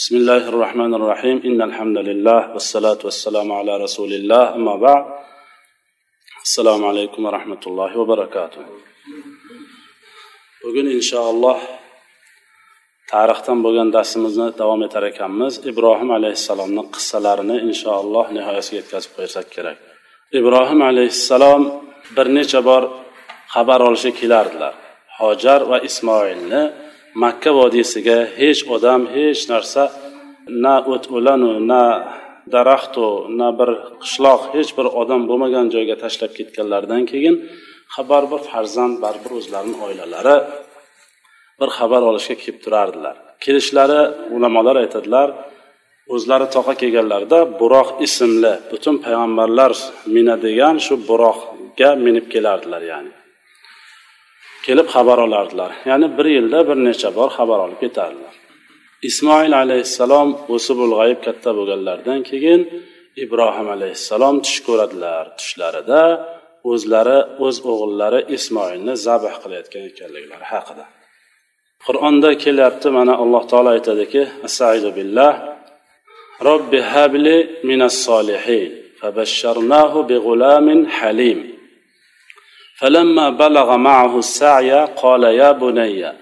بسم الله الرحمن الرحيم إن الحمد لله والصلاة والسلام على رسول الله أما بعد السلام عليكم ورحمة الله وبركاته bugun inshaalloh tarixdan bo'lgan darsimizni davom etar ekanmiz ibrohim alayhissalomni qissalarini inshaalloh nihoyasiga yetkazib qo'ysak kerak ibrohim alayhissalom bir necha bor xabar olishga kelardilar hojar va ismoilni makka vodiysiga hech odam hech narsa na o't o'lanu na daraxtu na bir qishloq hech bir odam bo'lmagan joyga tashlab ketganlaridan keyin xabar bir farzand baribir o'zlarini oilalari bir xabar olishga kelib turardilar. Kelishlari ulamolar aytadilar o'zlari toqqa kelganlarida buroq ismli butun payg'ambarlar minadigan shu buroqga minib kelardilar ya'ni. kelib xabar olardilar ya'ni bir yilda bir necha bor xabar olib ketardilar ismoil alayhissalom o'sib ulg'ayib katta bo'lganlaridan keyin ibrohim alayhissalom tush ko'radilar tushlarida o'zlari o'z o'g'illari ismoilni zabh qilayotgan ekanliklari haqida qur'onda kelyapti mana alloh taolo aytadiki astaidu billah robbi habli minas solihin فبشرناه بغلام حليم فلما بلغ معه السعي قال يا بني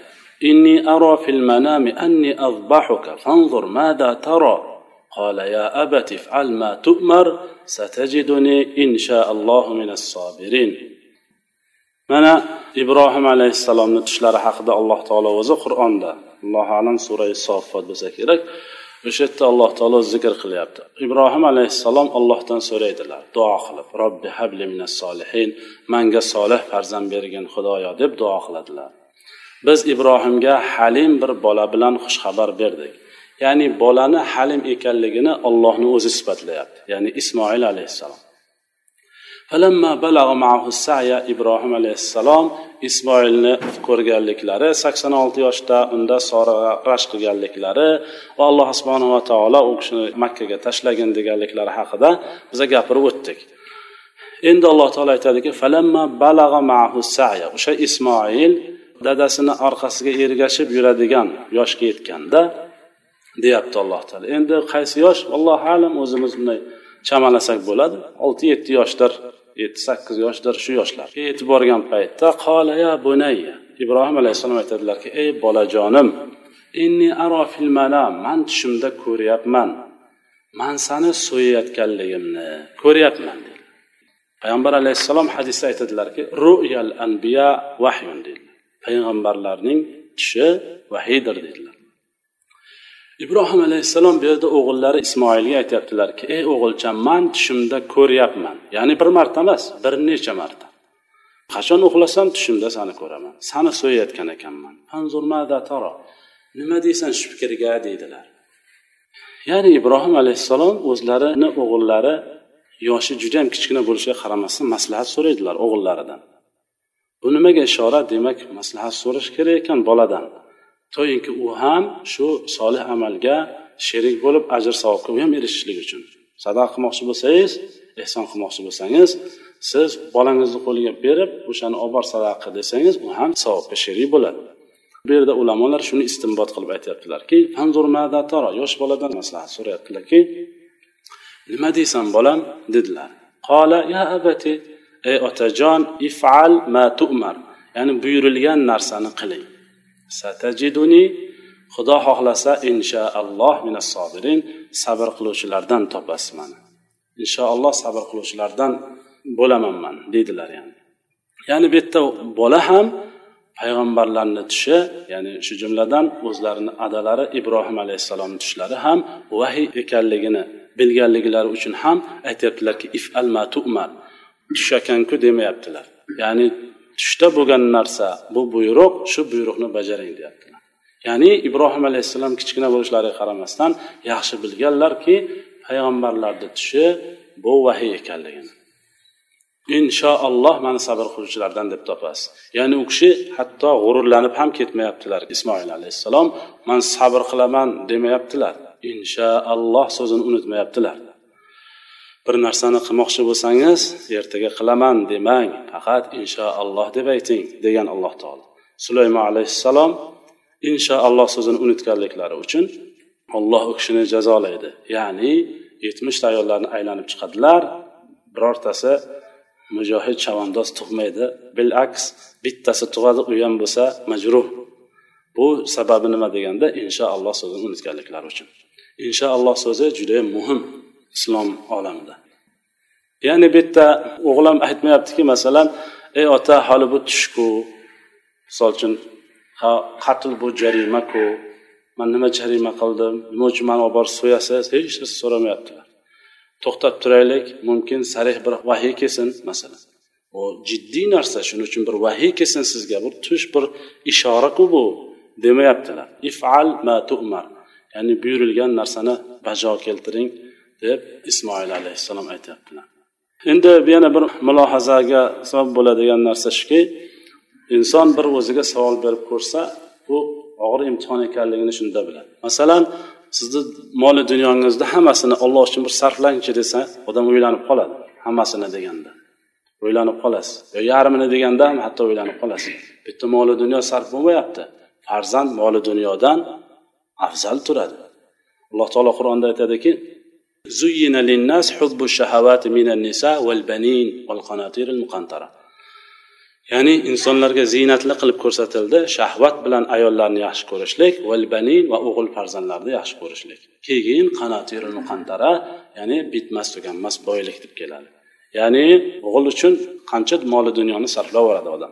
إني أرى في المنام أني أذبحك فانظر ماذا ترى. قال يا أبت افعل ما تؤمر ستجدني إن شاء الله من الصابرين. Mana ibrohim alayhissalomni tushlari haqida alloh taolo o'zi qur'onda allohu alam surai soffat bo'lsa kerak. O'sha yerda alloh taolo zikr qilyapti. Ibrohim alayhissalom allohdan so'raydilar. Duo qilib robbi habli minas solihin manga solih farzand bergin xudoyo deb duo qiladilar. Biz ibrohimga halim bir bola bilan xushxabar berdik. Ya'ni bolani halim ekanligini ollohni o'zi sifatlayapti ya'ni ismoil alayhissalom. Ibrohim alayhissalom ismoilni ko'rganliklari sakson olti yoshda unda sora rash qilganliklari va alloh subhanava taolo u kishini makkaga tashlagin deganliklari haqida biza gapirib o'tdik. Endi alloh taolo aytadiki o'sha ismoil dadasini orqasiga ergashib yuradigan yoshga yetganda deyapti alloh taolo. Endi qaysi yosh? Allohu alam o'zimiz bunday chamalasak bo'ladi. Olti yetti yoshlar yetti sakkiz yoshdir shu yoshlar. Yetib borgan paytda qola ya bunayya ibrohim alayhissalom aytadilarki ey bolajonim inni aro fil manam man tushimda ko'ryapman. Man sani so'yayotganligimni ko'ryapman dedi. Payg'ambar alayhissalom hadisda aytadilarki ru'yal anbiya vahyun deydilar payg'ambarlarning tushi vahiydir dedilar. Ibrohim alayhissalom bu yerda o'g'illari ismoilga aytyaptilarki ey o'g'ilcham man tushimda ko'ryapman. Ya'ni bir marta emas bir necha marta. Qachon uxlasam tushimda sani ko'raman? Sani so'yayotgan ekanman. Nima deysan shu fikrga? deydilar. Ya'ni ibrohim alayhissalom o'zlarini o'g'illari yoshi judayam kichkina bo'lishiga qaramasdan maslahat so'raydilar o'g'illaridan. Bu nimaga ishora? Demak maslahat so'rash kerak ekan boladan. To'yinki u ham shu solih amalga sherik bo'lib ajr savobga u ham erishishlik uchun. Sadaqa qilmoqchi bo'lsangiz ehson qilmoqchi bo'lsangiz siz bolangizni qo'liga berib o'shani olib bor sadaqa desangiz u ham savobga sherik bo'ladi. Bu yerda ulamolar shuni istinbot qilib aytyaptilarki yosh boladan maslahat so'rayaptilarki nima deysan bolam? dedilar. Qola ya abati ey otajon ifal ma tu'mar ya'ni buyurilgan narsani qiling. Satajiduni xudo xohlasa inshaalloh minas sobirin sabr qiluvchilardan topasiz mani. Inshaalloh sabr qiluvchilardan bo'laman man deydilar ya'ni. Ya'ni bu yerda bola ham payg'ambarlarni tushi ya'ni shu jumladan o'zlarini adalari ibrohim alayhissalomni tushlari ham vahiy ekanligini bilganliklari uchun ham aytyaptilarki if al matumar tush demayaptilar. Ya'ni tushda bo'lgan narsa bu buyruq shu buyruqni bajaring deyaptilar. Ya'ni ibrohim alayhissalom kichkina bo'lishlariga qaramasdan yaxshi bilganlarki payg'ambarlarni tushi bu vahiy ekanligini. Inshaalloh mani sabr qiluvchilardan deb topasiz. Ya'ni u kishi hatto g'ururlanib ham ketmayaptilar. Ismoil alayhissalom man sabr qilaman demayaptilar. Inshaalloh so'zini unutmayaptilar. Bir narsani qilmoqchi bo'lsangiz ertaga qilaman demang faqat inshaalloh deb ayting degan alloh taolo. Sulaymon alayhissalom inshaalloh so'zini unutganliklari uchun olloh u kishini jazolaydi. Ya'ni yetmishta ayollarni aylanib chiqadilar birortasi mujohid chavandoz tug'maydi. Bilaks bittasi tug'adi u ham bo'lsa majruh. Bu sababi nima deganda inshaalloh so'zini unutganliklari uchun. Inshaalloh so'zi juda muhim. Islom olamida. Ya'ni bu yerda o'g'lim aytmayaptiki masalan ey ota hali bu tushku. Misol uchun ha qatl bu jarimaku. Man nima jarima qildim? Nima uchun mani olib borib so'yasiz? Hech narsa so'ramayaptilar. To'xtab turaylik mumkin sarih bir vahiy kelsin masalan. Bu jiddiy narsa shuning uchun bir vahiy kelsin sizga bir tush bir ishoraku bu demayaptilar. Ifal ma tu'mar. Ya'ni buyurilgan narsani bajo keltiring. Deb ismoil alayhissalom aytyaptilar endi yana bir mulohazaga sabab bo'ladigan narsa shuki inson bir o'ziga savol berib ko'rsa bu og'ir imtihon ekanligini shunda biladi. Masalan sizni moli dunyongizda hammasini olloh uchun bir sarflangchi desa odam o'ylanib qoladi hammasini deganda. O'ylanib qolasiz. Yo yarmini deganda ham hatto o'ylanib qolasiz. Bitta moli dunyo sarf bo'lmayapti. Farzand moli dunyodan afzal turadi. Alloh taolo qur'onda aytadiki زين للناس حب الشهوات من النساء والبنين والقناطير المقنطرة ya'ni insonlarga ziynatli qilib ko'rsatildi shahvat bilan ayollarni yaxshi ko'rishlik valbanin va o'g'il farzandlarni yaxshi ko'rishlik keyin qanatirul muqantara ya'ni bitmas tuganmas boylik deb keladi ya'ni o'g'il uchun qancha moli dunyoni sarflab yuboradi odam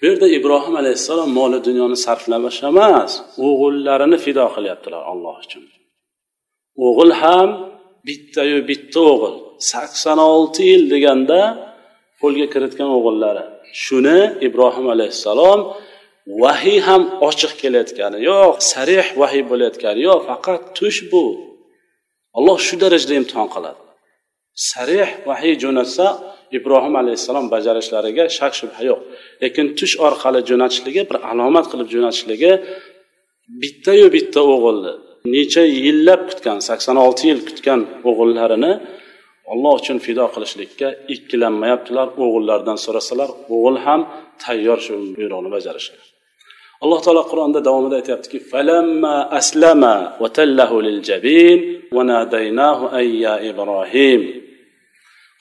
bu yerda ibrohim alayhissalom moli dunyoni sarflash emas o'g'illarini fido qilyaptilar alloh uchun o'g'il ham bittayu bitta o'g'il. sakson olti yil deganda qo'lga kiritgan o'g'illari. Shuni ibrohim alayhissalom vahiy ham ochiq kelayotgani yo'q sarih vahiy bo'layotgani yo'q faqat tush bu. Alloh shu darajada imtihon qiladi. Sarih vahiy jo'natsa ibrohim alayhissalom bajarishlariga shak shubha yo'q. Lekin tush orqali jo'natishligi bir alomat qilib jo'natishligi bittayu bitta o'g'ilni necha yillab kutgan sakson olti yil kutgan o'g'illarini olloh uchun fido qilishlikka ikkilanmayaptilar o'g'illaridan so'rasalar o'g'il ham tayyor shu buyruqni bajarishga alloh taolo qur'onda davomida aytyaptiki falamma aslama va tallahu lil jabin va nadaynahu ay ya ibrohim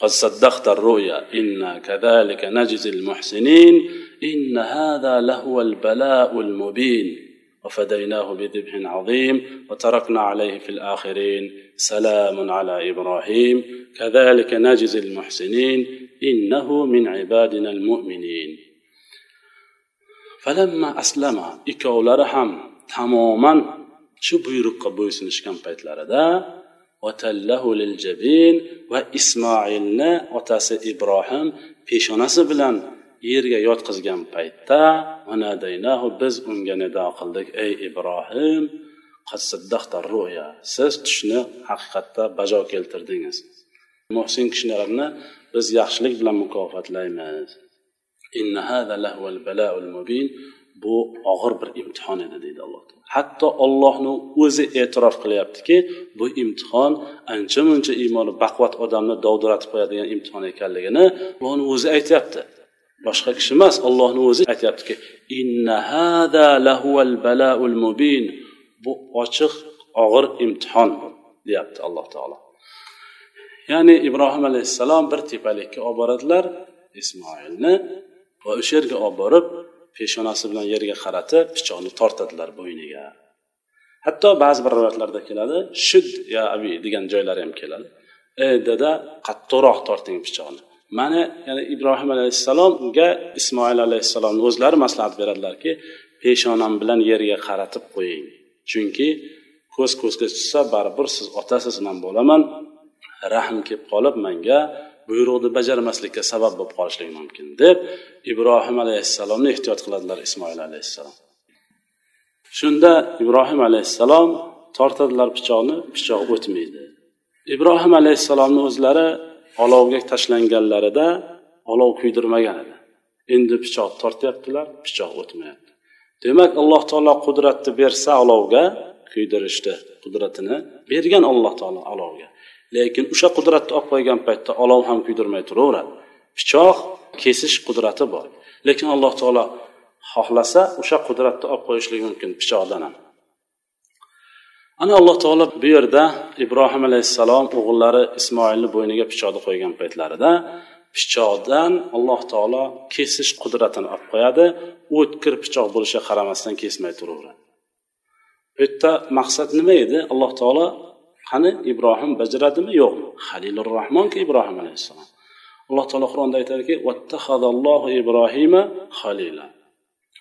قد صدقت الرؤيا إنا كذلك نجزي المحسنين إن هذا لهو البلاء المبين وفديناه بذبح عظيم وتركنا عليه في الآخرين. سلام على إبراهيم. كذلك نجزي المحسنين. إنه من عبادنا المؤمنين. فلما أسلم إكول رحم تماما شو بيرق بويسنش كان بيت لردا وتله للجبين وإسماعيلنا وتاس إبراهيم في شنس yerga yotqizgan paytda biz unga nido qildik ey ibrohim ruya siz tushni haqiqatda bajo keltirdingiz. Muhsin kishilarni biz yaxshilik bilan mukofotlaymiz. Bu og'ir bir imtihon edi deydi alloh hatto ollohni o'zi e'tirof qilyaptiki bu imtihon ancha muncha iymoni baquvvat odamni dovdiratib qo'yadigan imtihon ekanligini buni o'zi aytyapti. Boshqa kishi emas ollohni o'zi aytyaptiki mubin. Bu ochiq og'ir imtihon deyapti alloh taolo. Ya'ni ibrohim alayhissalom bir tepalikka olib boradilar ismoilni va o'sha yerga olib borib peshonasi bilan yerga qaratib pichoqni tortadilar bo'yniga. Hatto ba'zi bir rivoyatlarda keladi shid ya abi degan joylari ham keladi. Ey dada qattiqroq torting pichoqni. Mana ya'ni ibrohim alayhissalomga ismoil alayhissalomni o'zlari maslahat beradilarki peshonam bilan yerga qaratib qo'ying. Chunki ko'z ko'zga tushsa baribir siz otasiz man bo'laman. Rahm kelib qolib manga buyruqni bajarmaslikka sabab bo'lib qolishligi mumkin deb ibrohim alayhissalomni ehtiyot qiladilar ismoil alayhissalom. Shunda ibrohim alayhissalom tortadilar pichoqni pichoq o'tmaydi. Ibrohim alayhissalomni o'zlari olovga tashlanganlarida olov kuydirmagan edi. Endi pichoq tortyaptilar pichoq o'tmayapti. Demak alloh taolo qudratni bersa olovga kuydirishni qudratini bergan alloh taolo olovga. Lekin o'sha qudratni olib qo'ygan paytda olov ham kuydirmay turaveradi. Pichoq kesish qudrati bor. Lekin alloh taolo xohlasa o'sha qudratni olib qo'yishligi mumkin pichoqdan ham. Ana alloh taolo bu yerda ibrohim alayhissalom o'g'illari ismoilni bo'yniga pichoqni qo'ygan paytlarida pichoqdan alloh taolo kesish qudratini olib qo'yadi. O'tkir pichoq bo'lishiga qaramasdan kesmay turaveradi. Bu yerda maqsad nima edi? Alloh taolo qani ibrohim bajaradimi? Yo'qmi halilur rahmonki ibrohim alayhissalom. Alloh taolo qur'onda aytadiki ibrohima halila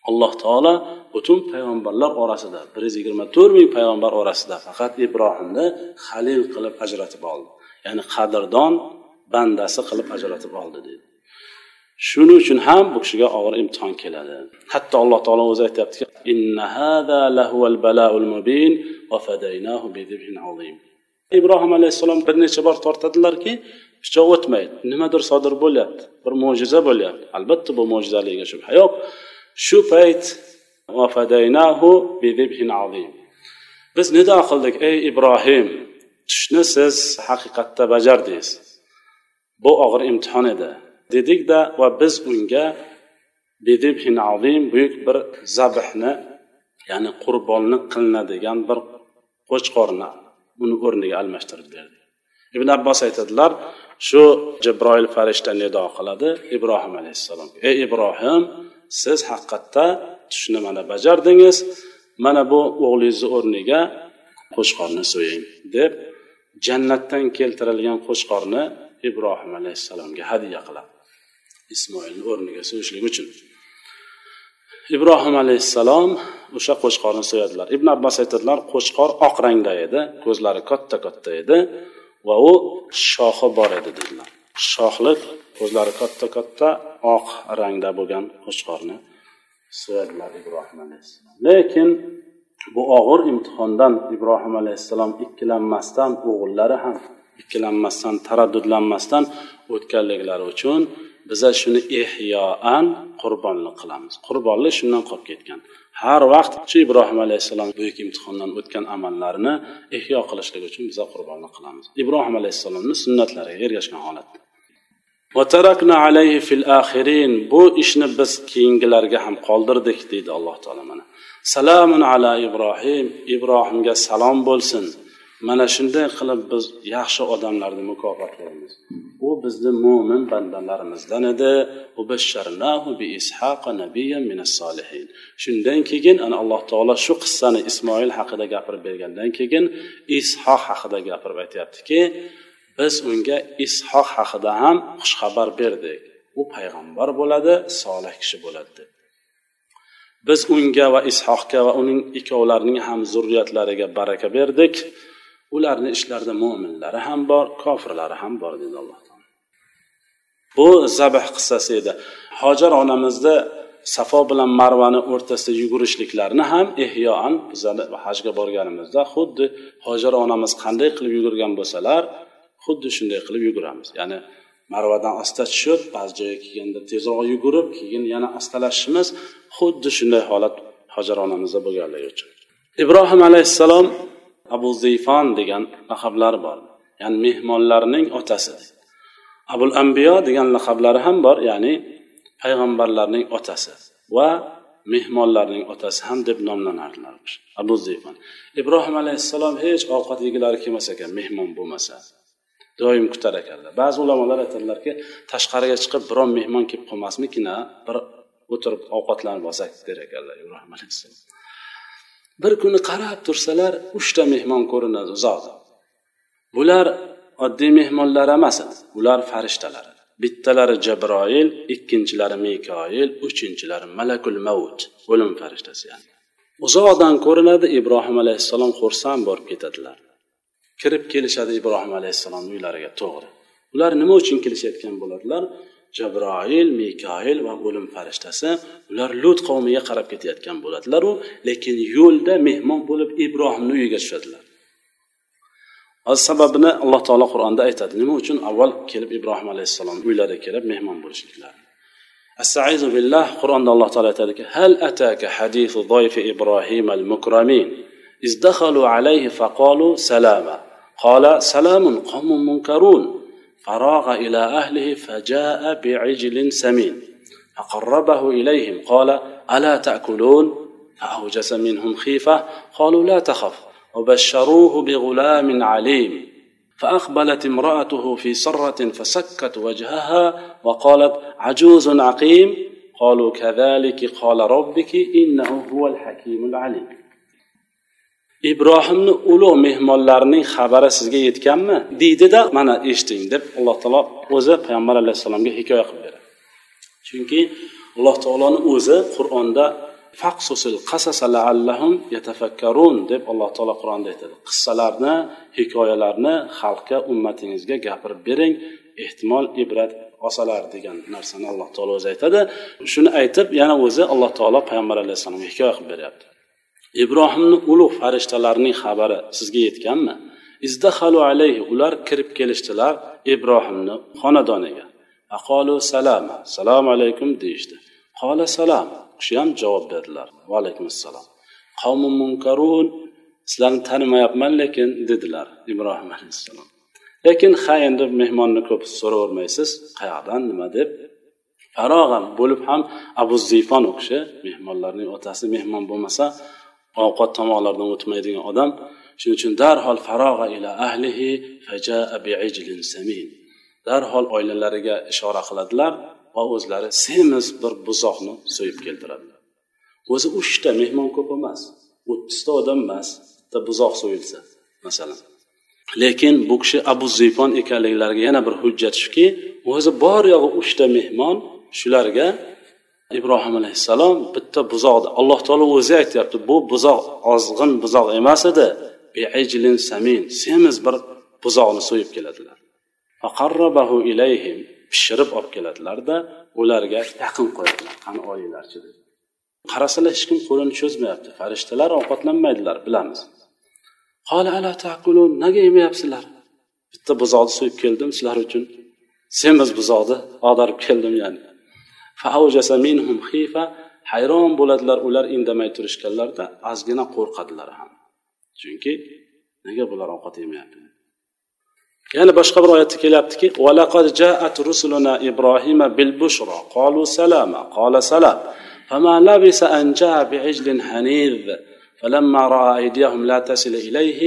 alloh taolo butun payg'ambarlar orasida bir yuz yigirma to'rt ming payg'ambar orasida faqat ibrohimni halil qilib ajratib oldi. Ya'ni qadrdon bandasi qilib ajratib oldi deydi shuning uchun ham bu kishiga og'ir imtihon keladi. Hatto alloh taolo o'zi aytyaptiki ibrohim alayhissalom bir necha bor tortadilarki pichoq o'tmaydi. Nimadir sodir bo'lyapti bir mo'jiza bo'lyapti. Albatta bu mo'jizaligiga shubha yo'q. Shu payt biz nido qildik ey ibrohim? Tushni siz haqiqatda bajardingiz. Bu og'ir imtihon edi dedikda va biz unga buyuk bir zabhni ya'ni qurbonlik qilinadigan bir qo'chqorni uni o'rniga almashtirib berdi. Ibn abbos aytadilar shu jibroil farishta nido qiladi ibrohim alayhissalomga. Ey ibrohim siz haqiqatda tushni mana bajardingiz. Mana bu o'g'lingizni o'rniga qo'chqorni so'ying deb jannatdan keltirilgan qo'chqorni ibrohim alayhissalomga hadya qiladi. Ismoilni o'rniga so'yishlik uchun. Ibrohim alayhissalom o'sha qo'chqorni so'yadilar. Ibn abbos aytadilar qo'chqor oq rangda edi ko'zlari katta katta edi va u shoxi bor edi dedilar. Shoxli ko'zlari katta katta oq rangda bo'lgan qo'chqorni so'yadilar ibrohim alayhissalom. Lekin bu og'ir imtihondan ibrohim alayhissalom ikkilanmasdan o'g'illari ham ikkilanmasdan taraddudlanmasdan o'tganliklari uchun biza shuni ehyoan qurbonlik qilamiz. Qurbonlik shundan qolib ketgan. Har vaqt shu ibrohim alayhissalom buyuk imtihondan o'tgan amallarini ehyo qilishlik uchun biza qurbonlik qilamiz. Ibrohim alayhissalomni sunnatlariga ergashgan holatda. Bu ishni biz keyingilarga ham qoldirdik deydi alloh taolo mana. Salamun ala ibrohim ibrohimga salom bo'lsin. Mana shunday qilib biz yaxshi odamlarni mukofotlaymiz u bizni mo'min bandalarimizdan edi. Shundan keyin ana alloh taolo shu qissani ismoil haqida gapirib bergandan keyin ishoq haqida gapirib aytyaptiki biz unga ishoq haqida ham xushxabar berdik. U payg'ambar bo'ladi solih kishi bo'ladi deb. Biz unga va ishoqga va uning ikkovlarining ham zurriyatlariga baraka berdik. Ularni ishlarida mo'minlari ham bor kofirlari ham bor dedi alloh taolo. Bu zabh qissasi edi. Hojar onamizni safo bilan marvani o'rtasida yugurishliklarini ham ehyoan bizani hajga borganimizda xuddi hojar onamiz qanday qilib yugurgan bo'lsalar xuddi shunday qilib yuguramiz. Ya'ni marvadan asta tushib ba'zi joyga kelganda tezroq yugurib keyin yana astalashishimiz xuddi shunday holat hojar onamizda bo'lganligi uchun. Ibrohim alayhissalom abu ziyfon degan laqablari bor. Ya'ni mehmonlarning otasi. Abul ambiyo degan laqablari ham bor ya'ni payg'ambarlarning otasi va mehmonlarning otasi ham deb nomlanardilar abu ziyfon ibrohim alayhissalom hech ovqat yegilari kelmas ekan mehmon bo'lmasa. Doim kutar ekanlar. Ba'zi ulamolar aytadilarki tashqariga chiqib biron mehmon kelib qolmasmikin bir o'tirib ovqatlanib olsak der ekanlar ibrohim alayhissalom. Bir kuni qarab tursalar uchta mehmon ko'rinadi uzoqda. Bular oddiy mehmonlar emas ular farishtalar bittalari jabroil ikkinchilari mikoil uchinchilari malakul mavut o'lim farishtasi yani. Uzoqdan ko'rinadi ibrohim alayhissalom xursand bo'lib ketadilar. kirib kelishadi ibrohim alayhissalomni uylariga. To'g'ri. Ular nima uchun kelishayotgan bo'ladilar? Jabroil mikoil va o'lim farishtasi ular lut qavmiga qarab ketayotgan bo'ladilaru lekin yo'lda mehmon bo'lib ibrohimni uyiga tushadilar sababini alloh taolo qur'onda aytadi. Nima uchun? Avval kelib ibrohim alayhissalom uylariga kelib mehmon bo'lishliklari astaizu billah qur'onda alloh taolo aytadiki hal ataka hadisu ibrohim al mukramin إذ دخلوا عليه فقالوا سلاما. قال سلام قوم منكرون. فراغ إلى أهله فجاء بعجل سمين. فقربه إليهم قال ألا تأكلون؟ فأوجس منهم خيفة. قالوا لا تخف وبشروه بغلام عليم. فأقبلت امرأته في سرة فسكت وجهها وقالت عجوز عقيم؟ قالوا كذلك قال ربك إنه هو الحكيم العليم. Ibrohimni ulug' mehmonlarining xabari sizga yetganmi? Deydida mana eshiting deb alloh taolo o'zi payg'ambar alayhissalomga hikoya qilib beradi. Chunki alloh taoloni o'zi qur'onda faqsusil qasasa laallahum yatafakkarun deb alloh taolo qur'onda aytadi. Qissalarni hikoyalarni xalqqa ummatingizga gapirib bering ehtimol ibrat olsalar degan narsani alloh taolo o'zi aytadi. Shuni aytib yana o'zi alloh taolo payg'ambar alayhissalomga hikoya qilib beryapti. Ibrohimni ulug' farishtalarning xabari sizga yetganmi? Izdahalu alayhi ular kirib kelishdilar ibrohimni xonadoniga. Aqolu salama assalomu alaykum deyishdi. Qola salam kishi ham javob berdilar. Va alaykum assalom qavmi munkarun sizlarni tanimayapman lekin dedilar ibrohim alayhissalom. Lekin ha endi mehmonni ko'p so'ravermaysiz qayoqdan nima deb? Farog'an bo'lib ham abu zifon u kishi mehmonlarning otasi mehmon bo'lmasa ovqat tomoqlardan o'tmaydigan odam shuning uchun darhol farog'a ila ahlihi fajaa bi'ijlin samin. Darhol oilalariga ishora qiladilar va o'zlari semiz bir buzoqni so'yib keltiradilar. O'zi uchta mehmon ko'p emas o'ttizta odam emas bitta buzoq so'yilsa masalan. Lekin bu kishi abu ziyfon ekanliklariga yana bir hujjat shuki o'zi bor yo'g'i uchta mehmon shularga ibrohim alayhissalom bitta buzoqni alloh taolo o'zi aytyapti bu buzoq ozg'in buzoq emas edi. Biijlin samin semiz bir buzoqni so'yib keladilar. Ilayhim pishirib olib keladilarda ularga yaqin qo'yadilar qani olinglarchi deb qarasalar hech kim qo'lini cho'zmayapti farishtalar ovqatlanmaydilar bilamiz. Nega yemayapsizlar? Bitta buzoqni so'yib keldim sizlar uchun. Semiz buzoqni ag'darib keldim ya'ni. hayron bo'ladilar ular indamay turishganlarida ozgina qo'rqadilar ham chunki nega bular ovqat yemayapti yana boshqa bir oyatda kelyaptiki valaqad jaat rusuluna ibrohima bil bushra qalu salama qala salam فما لبث أن جاء بعجل حنيذ فلما رأى أيديهم لا تصل إليه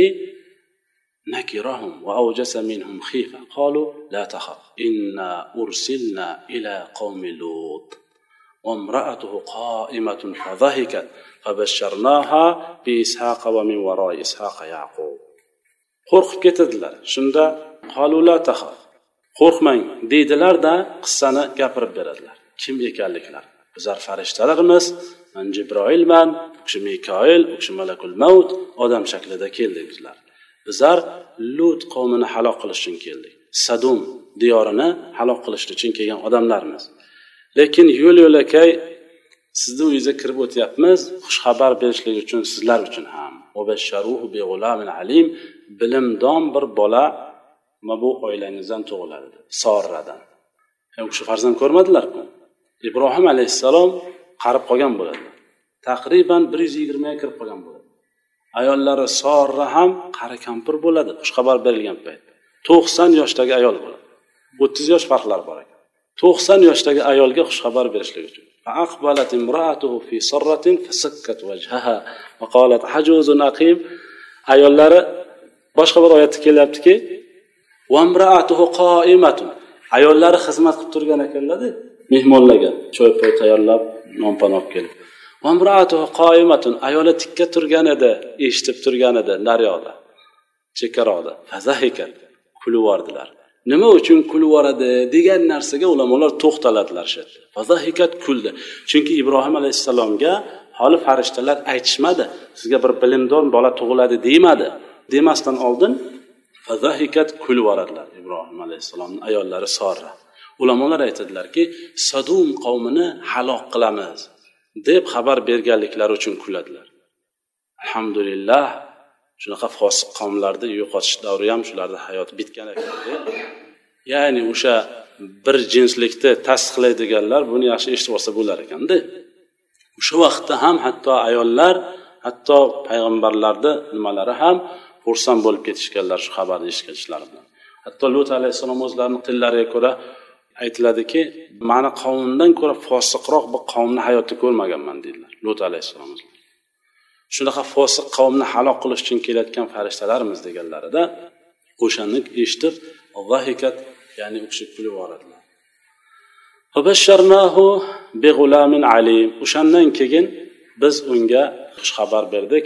نكرهم وأوجس منهم خيفة قالوا لا تخف إنا أرسلنا إلى قوم لوط وامرأته قائمة فضحكت فبشرناها بإسحاق ومن وراء إسحاق يعقوب qo'rqib ketadilar shunda qolula tahaf qo'rqmang deydilarda qissani gapirib beradilar kim ekanliklar bizlar farishtalarmiz man jibroilman u kishi mikoil u kishi malakul mavt odam shaklida keldik bizlar Bizlar lut qavmini halok qilish uchun keldik sadum diyorini halok qilish uchun kelgan odamlarmiz lekin yo'l yo'lakay sizni uyingizga kirib o'tyapmiz. Xushxabar berishlik uchun sizlar uchun ham. Alim. Bilimdon bir bola mana bu oilangizdan tug'iladi sorradan. E, u kishi farzand ko'rmadilarku. Ibrohim alayhissalom qarib qolgan bo'ladi. Taqriban bir yuz yigirmaga kirib qolgan bo'ladi. ayollari sorra ham qari kampir bo'ladi xushxabar berilgan payt to'qson yoshdagi ayol bo'ladi o'ttiz yosh farqlari bor ekan to'qson yoshdagi ayolga xushxabar berishlik uchun فأقبلت امرأته في صرة فسكت وجهها وقالت حجوز أقيم ayollari boshqa bir oyatda kelyaptiki ayollari xizmat qilib turgan ekanlarda mehmonlarga choy poy tayyorlab nonpan olib kelib Ayoli tikka turgan edi eshitib turgan edi naryoqda chekkaroqda. Kulib yubordilar nima uchun kulib yuboradi degan narsaga ulamolar to'xtaladilar shu fazahikat kuldi. Chunki ibrohim alayhissalomga hali farishtalar aytishmadi sizga bir bilimdon bola tug'iladi demadi demasdan oldin fazahikat kulib yuboradilar ibrohim alayhissalomni ayollari sorra ulamolar aytadilarki sadum qavmini halok qilamiz. Deb xabar berganliklari uchun kuladilar. Alhamdulillah shunaqa fosiq qavmlarni yo'qotish davri ham shularni hayoti bitgan ekan ya'ni o'sha bir jinslikni tasdiqlaydiganlar buni yaxshi eshitib olsa bo'lar ekanda o'sha vaqtda ham hatto ayollar hatto payg'ambarlarni nimalari ham xursand bo'lib ketishganlar shu xabarni eshitganchlari bilan hatto lut alayhissalom o'zlarini tillariga ko'ra aytiladiki mani qavmimdan ko'ra fosiqroq bir qavmni hayotda ko'rmaganman deydilar lut alayhissalom shunaqa fosiq qavmni halok qilish uchun kelayotgan farishtalarmiz deganlarida o'shani eshitib vahikat ya'ni u kishi kulib yuboradilar. O'shandan keyin biz unga xushxabar berdik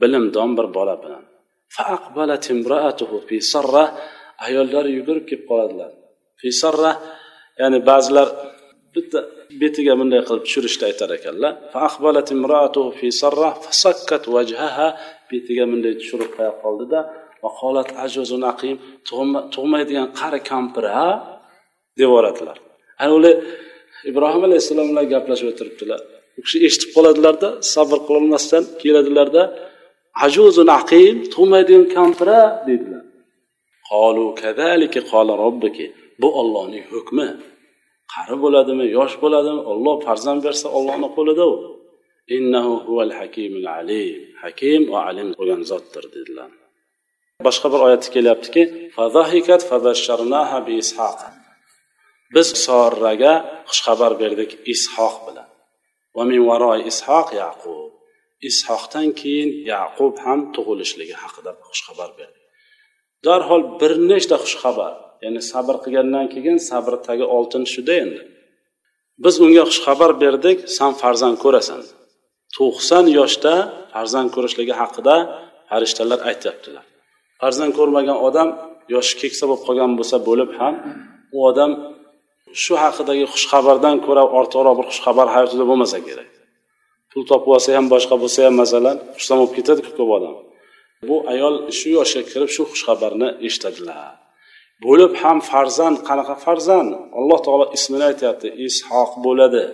bilimdon bir bola bilan. Ayollar yugurib kelib qoladilar. Fisarra ya'ni ba'zilar bitta betiga bunday qilib tushirishni aytar ekanlar. Betiga bunday tushirib qo'ya qoldida tug'maydigan qari kampir ha? deb yuboradilar ana ular ibrohim alayhissalom bilan gaplashib o'tiribdilar. U kishi eshitib qoladilarda sabr qilolmasdan keladilarda ajuzun aqim tug'maydigan kampira deydilar. Bu ollohning hukmi. Qari bo'ladimi yosh bo'ladimi olloh farzand bersa ollohni qo'lida u innahu huval hakimul alim. Hakim va alim bo'lgan zotdir dedilar. Boshqa bir oyatda kelyaptiki biz sorraga xushxabar berdik ishoq bilan. Va min ishoq yaqub. Ishoqdan keyin yaqub ham tug'ilishligi haqida xushxabar berdi. Darhol bir nechta xushxabar ya'ni sabr qilgandan keyin sabr tagi oltin shuda endi. Biz unga xushxabar berdik san farzand ko'rasan. To'qson yoshda farzand ko'rishligi haqida farishtalar aytyaptilar. Farzand ko'rmagan odam yoshi keksa bo'lib qolgan bo'lsa bo'lib ham u odam shu haqidagi xushxabardan ko'ra ortiqroq bir xushxabar hayotida bo'lmasa kerak. Pul topib olsa ham boshqa bo'lsa ham masalan xursand bo'lib ketadiku ko'p odam. Bu ayol shu yoshga kirib shu xushxabarni eshitadilar. Bo'lib ham farzand qanaqa farzand? Alloh taolo ismini aytyapti ishoq bo'ladi.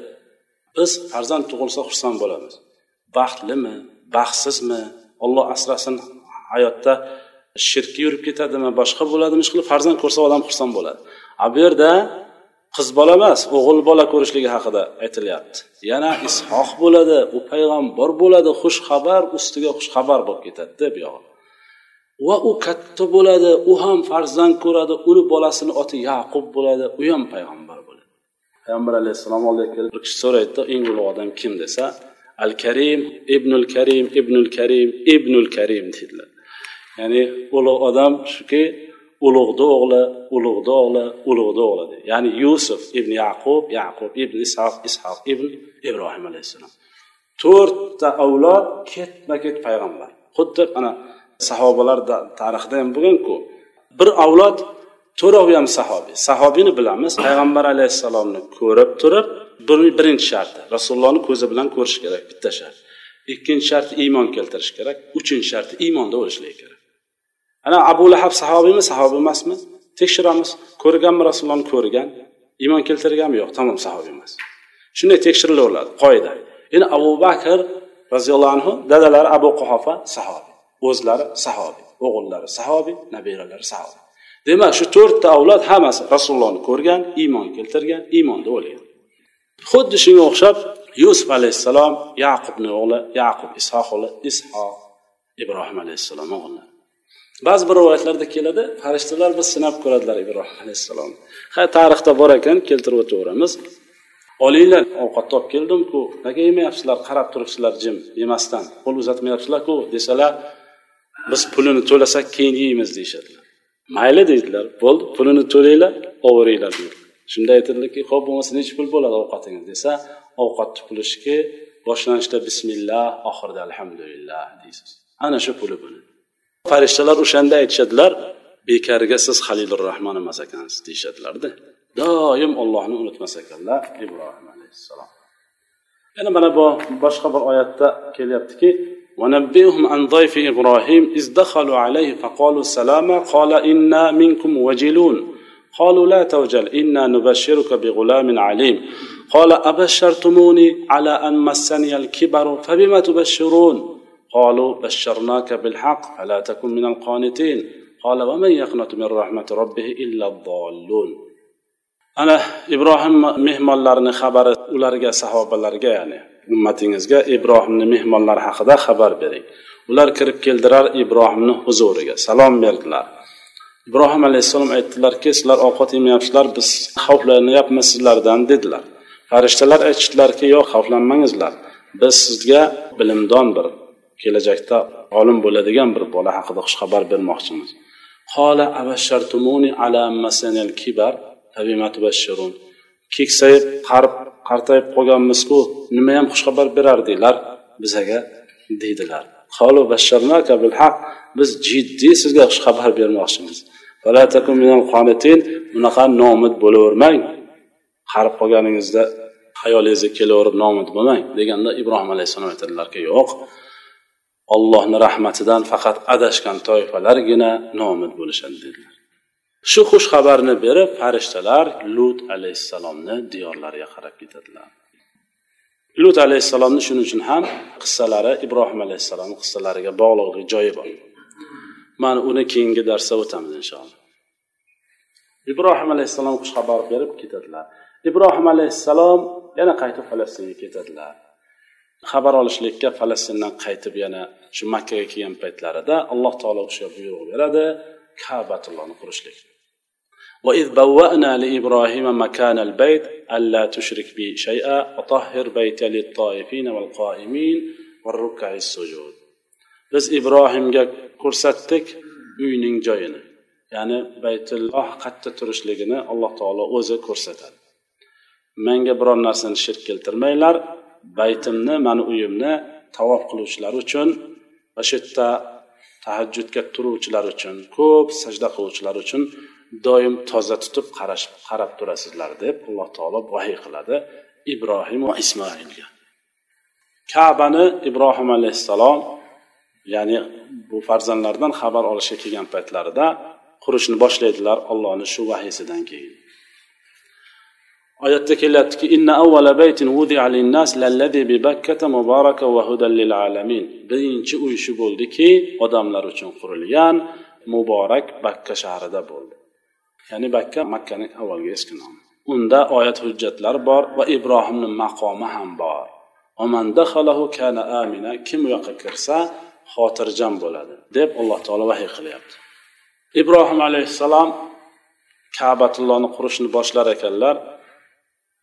Biz farzand tug'ilsa xursand bo'lamiz. Baxtlimi baxtsizmi? Olloh asrasin hayotda shirkka yurib ketadimi boshqa bo'ladimi ishqilib farzand ko'rsa odam xursand bo'ladi. A bu yerda qiz bola emas o'g'il bola ko'rishligi haqida aytilyapti. Yana ishoq bo'ladi u payg'ambar bo'ladi xush xabar ustiga xush xabar bo'lib ketadida bu yog'i va u katta bo'ladi u ham farzand ko'radi uni bolasini oti yaqub bo'ladi u ham payg'ambar bo'ladi. Payg'ambar alayhissalom oldiga kelib bir kishi so'raydida eng ulug' odam kim desa al karim ibnul karim ibnul karim ibnul karim deydilar. Ya'ni ulug' odam shuki ulug'ni o'g'li ulug'ni o'g'li ulug'ni o'g'li deydi. Ya'ni yusuf ibn yaqub yaqub ibn ishoq ishoq ibn ibrohim alayhissalom. To'rtta avlod ketma ket payg'ambar. Xuddi mana sahobalar tarixida ham bo'lganku bir avlod to'rovi ham sahobiy. Sahobiyni bilamiz payg'ambar alayhissalomni ko'rib turib birinchi sharti rasulullohni ko'zi bilan ko'rish kerak bitta shart. Ikkinchi sharti iymon keltirish kerak uchinchi sharti iymonda o'lishligi kerak. Ana abu lahab sahobiymi? Sahobiy emasmi? Tekshiramiz. Ko'rganmi rasulullohni ko'rgan? Iymon keltirganmi yo'q tamom sahobiy emas. Shunday tekshirilaveradi qoida. Endi abu bakr roziyallohu anhu dadalari abu quhofa sahobiy. O'zlari sahobiy o'g'illari sahobiy nabiralari sahobiy. Demak shu to'rtta avlod hammasi rasulullohni ko'rgan iymon keltirgan iymonda o'lgan. Xuddi shunga o'xshab yusuf alayhissalom yaqubni o'g'li yaqub ishoq o'g'li ishoq ibrohim alayhissalom o'g'illari. Ba'zi bir rivoyatlarda keladi farishtalar biz sinab ko'radilar ibrohim alayhissalomni ha tarixda bor ekan keltirib o'taveramiz olinglar ovqatni olib keldimku nega yemayapsizlar qarab turibsizlar jim yemasdan qo'l uzatmayapsizlarku desalar biz pulini to'lasak keyin yeymiz deyishadilar. Mayli deydilar. Bo'ldi pulini to'langlar oberinglar deydi shunda aytadilarki ho'p bo'lmasa necha pul bo'ladi ovqatingiz desa ovqatni puli shuki boshlanishda bismillah oxirida alhamdulillah deysiz. Ana shu puli bo'ladi farishtalar o'shanda aytishadilar bekarga siz halilur rahmon emas ekansiz deyishadilarda. Doim ollohni unutmas ekanlar ibrohim alayhissalom. Yana mana bu boshqa bir oyatda kelyaptiki ونبئهم عن ضيف إبراهيم إذ دخلوا عليه فقالوا سلاما قال إنا منكم وجلون قالوا لا توجل إنا نبشرك بغلام عليم قال أبشرتموني على أن مسني الكبر فبما تبشرون قالوا بشرناك بالحق فلا تكن من القانتين قال ومن يقنط من رحمة ربه إلا الضالون ana ibrohim mehmonlarini xabari ularga sahobalarga ya'ni ummatingizga ibrohimni mehmonlari haqida xabar bering. Ular kirib keldilar ibrohimni huzuriga. Salom berdilar. Ibrohim alayhissalom aytdilarki sizlar ovqat yemayapsizlar biz xavflanyapmiz sizlardan dedilar. Farishtalar aytishdilarki yo'q xavflanmangizlar. Biz sizga bilimdon bir kelajakda olim bo'ladigan bir bola haqida xushxabar bermoqchimiz. Keksayib qarib qartayib qolganmizku nima ham xushxabar berardinglar bizaga deydilar. Biz jiddiy sizga xushxabar bermoqchimiz. Bunaqa nomid bo'lavermang. Qarib qolganingizda hayolingizga kelaverib nomid bo'lmang deganda ibrohim alayhissalom aytadilarki yo'q. Ollohni rahmatidan faqat adashgan toifalargina nomid bo'lishadi dedilar. Shu xush xabarni berib farishtalar lut alayhissalomni diyorlariga qarab ketadilar. Lut alayhissalomni shuning uchun ham qissalari ibrohim alayhissalomni qissalariga bog'liqlik joyi bor. Mana uni keyingi darsda o'tamiz inshaalloh. Ibrohim alayhissalom xushxabar berib ketadilar. Ibrohim alayhissalom yana qaytib falastinga ketadilar. Xabar olishlikka falastindan qaytib yana shu makkaga kelgan paytlarida alloh taolo o'sha buyruq beradi. Kabatullohni qurishlik وإذ بوأنا لإبراهيم مكان البيت ألا تشرك بي شيئا وطهر بيتي للطائفين والقائمين والركع السجود biz ibrohimga ko'rsatdik uyning joyini ya'ni baytulloh qayerda turishligini alloh taolo o'zi ko'rsatadi menga biror narsani shirk keltirmanglar baytimni mani uyimni tavof qiluvchilar uchun va shu yerda tahajjudga turuvchilar uchun ko'p sajda qiluvchilar uchun doim toza tutib qarash qarab turasizlar deb alloh taolo vahiy qiladi ibrohim va ismoilga. Kabani ibrohim alayhissalom ya'ni bu farzandlaridan xabar olishga kelgan paytlarida qurishni boshlaydilar ollohni shu vahiysidan keyin. Oyatda kelyaptiki inna avvala baytin wudi'a linnas lalladhi bi bakkata mubaraka va hudan lil alamin. Birinchi uy shu bo'ldiki odamlar uchun qurilgan muborak bakka shahrida bo'ldi. ya'ni bakka makkaning avvalgi eski nomi unda oyat hujjatlar bor va ibrohimni maqomi ham bor kana amina kim u yoqqa kirsa xotirjam bo'ladi deb alloh taolo vahiy qilyapti ibrohim alayhissalom kabatullohni qurishni boshlar ekanlar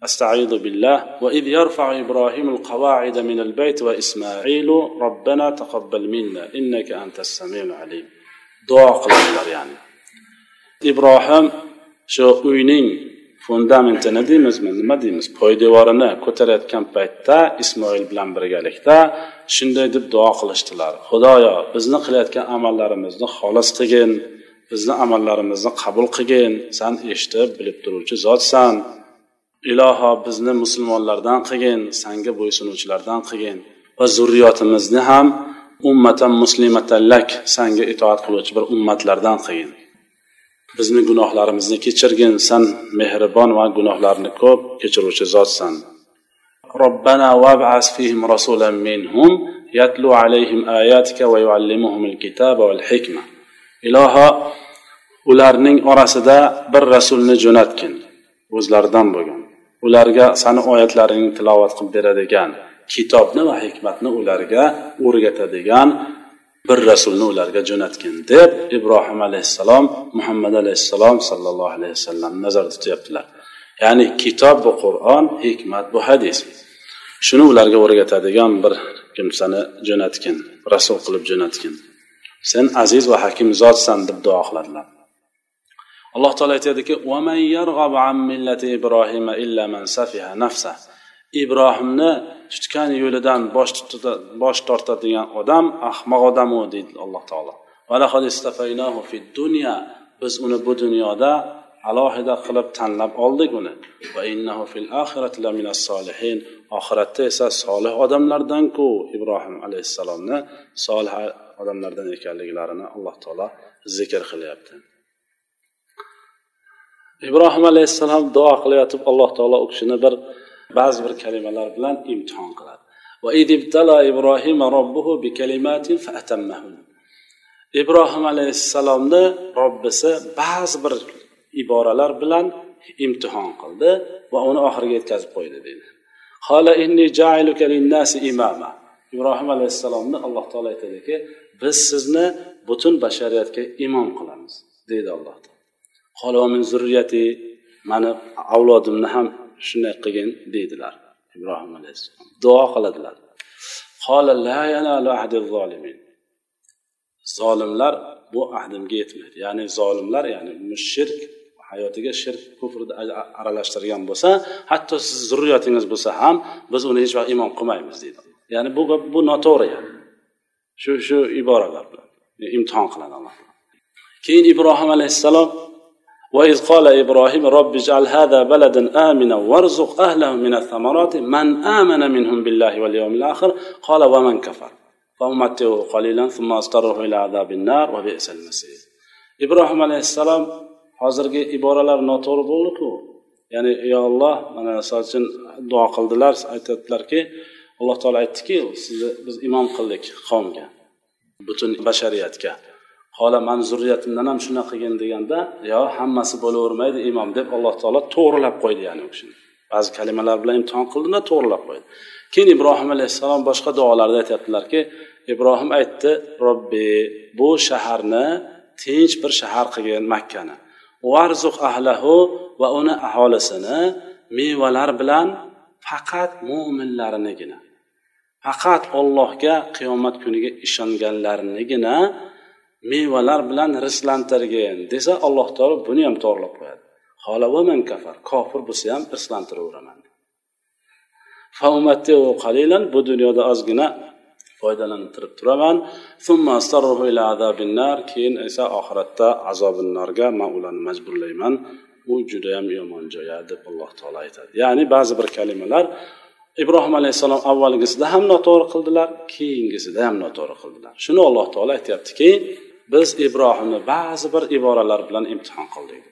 أستعيذ بالله وإذ يرفع إبراهيم القواعد من البيت وإسماعيل ربنا تقبل منا إنك أنت السميع العليم دعاء قلبlar يعني ibrohim shu uyning fundamentini deymizmi? Nima deymiz? Poydevorini ko'tarayotgan paytda ismoil bilan birgalikda shunday deb duo qilishdilar. Xudoyo bizni qilayotgan amallarimizni xolis qilgin bizni amallarimizni qabul qilgin. San eshitib bilib turuvchi zotsan. Iloho bizni musulmonlardan qilgin sanga bo'ysunuvchilardan qilgin. Va zurriyotimizni ham ummatan muslimatallak sanga itoat qiluvchi bir ummatlardan qilgin. bizni gunohlarimizni kechirgin san mehribon va gunohlarni ko'p kechiruvchi zotsan ربنا وابعث فيهم رسولا منهم يتلو عليهم آياتك ويعلمهم الكتاب والحكمة iloho ularning orasida bir rasulni jo'natgin o'zlaridan bo'lgan ularga sani oyatlaringni tilovat qilib beradigan kitobni va hikmatni ularga o'rgatadigan bir rasulni ularga jo'natgin deb ibrohim alayhissalom muhammad alayhissalom sallallohu alayhi vasallam nazarda tutyaptilar. Ya'ni kitob bu qur'on hikmat bu hadis. Shuni ularga o'rgatadigan bir kimsani jo'natgin rasul qilib jo'natgin. Sen aziz va hakim zotsan deb duo qiladilar. Alloh taolo aytadiki ibrohimni tutgan yo'lidan bosh bosh tortadigan odam ahmoq odamu deydi alloh taolo. Biz uni bu dunyoda alohida qilib tanlab oldik uni. Oxiratda esa solih odamlardanku ibrohim alayhissalomni solih odamlardan ekanliklarini alloh taolo zikr qilyapti. Ibrohim alayhissalom duo qilayotib alloh taolo u kishini bir ba'zi bir kalimalar bilan imtihon qiladi. Ibrohim alayhissalomni robbisi ba'zi bir iboralar bilan imtihon qildi va uni oxiriga yetkazib qo'ydi deydi. Ibrohim alayhissalomni alloh taolo aytadiki biz sizni butun bashariyatga imom qilamiz deydi alloh taolo. Mani avlodimni ham shunday qilgin deydilar. Ibrohim alayhissalom. Duo qiladilar. Zolimlar bu ahdimga yetmaydi. Ya'ni zolimlar ya'ni shirk hayotiga shirk kufrni aralashtirgan bo'lsa hatto siz zurriyotingiz bo'lsa ham biz uni hech vaqt imon qilmaymiz deydi. Ya'ni bu gap bu noto'g'ri yani shu shu iboralar bilan. Imtihon qiladi alloh. Keyin ibrohim alayhissalom وإذ قال إبراهيم رب اجعل هذا بلدا آمنا وارزق أهله من الثمرات من آمن منهم بالله واليوم الآخر قال ومن كفر فأمتعه قليلا ثم أضطره إلى عذاب النار وبئس المصير ibrohim alayhissalom hozirgi iboralar noto'g'ri bo'ldiku ya'ni ey olloh mana misol uchun duo qildilar aytyaptilarki alloh taolo aytdiki sizni biz imom qildik qavmga butun bashariyatga Hola man zurriyatimdan ham shunaqa qilgin deganda yo hammasi bo'lavermaydi imom deb alloh taolo to'g'rilab qo'ydi ya'ni u kishini. Ba'zi kalimalar bilan imtihon qildida to'g'rilab qo'ydi. Keyin ibrohim alayhissalom boshqa duolarda aytyaptilarki ibrohim aytdi robbi bu shaharni tinch bir shahar qilgin makkani. Varzuq ahlahu va uni aholisini mevalar bilan faqat mo'minlarinigina faqat ollohga qiyomat kuniga ishonganlarinigina mevalar bilan rizqlantirgin desa alloh taolo buni ham to'g'irlab qo'yadi man kafar kofir bo'lsa ham rizqlantiraveraman bu dunyoda ozgina foydalantirib turaman. Keyin esa oxiratda azobinnorga man ularni majburlayman. U judayam yomon joya deb alloh taolo aytadi. Ya'ni ba'zi bir kalimalar ibrohim alayhissalom avvalgisida ham noto'g'ri qildilar keyingisida ham noto'g'ri qildilar. Shuni alloh taolo aytyaptiki biz ibrohimni ba'zi bir iboralar bilan imtihon qildik.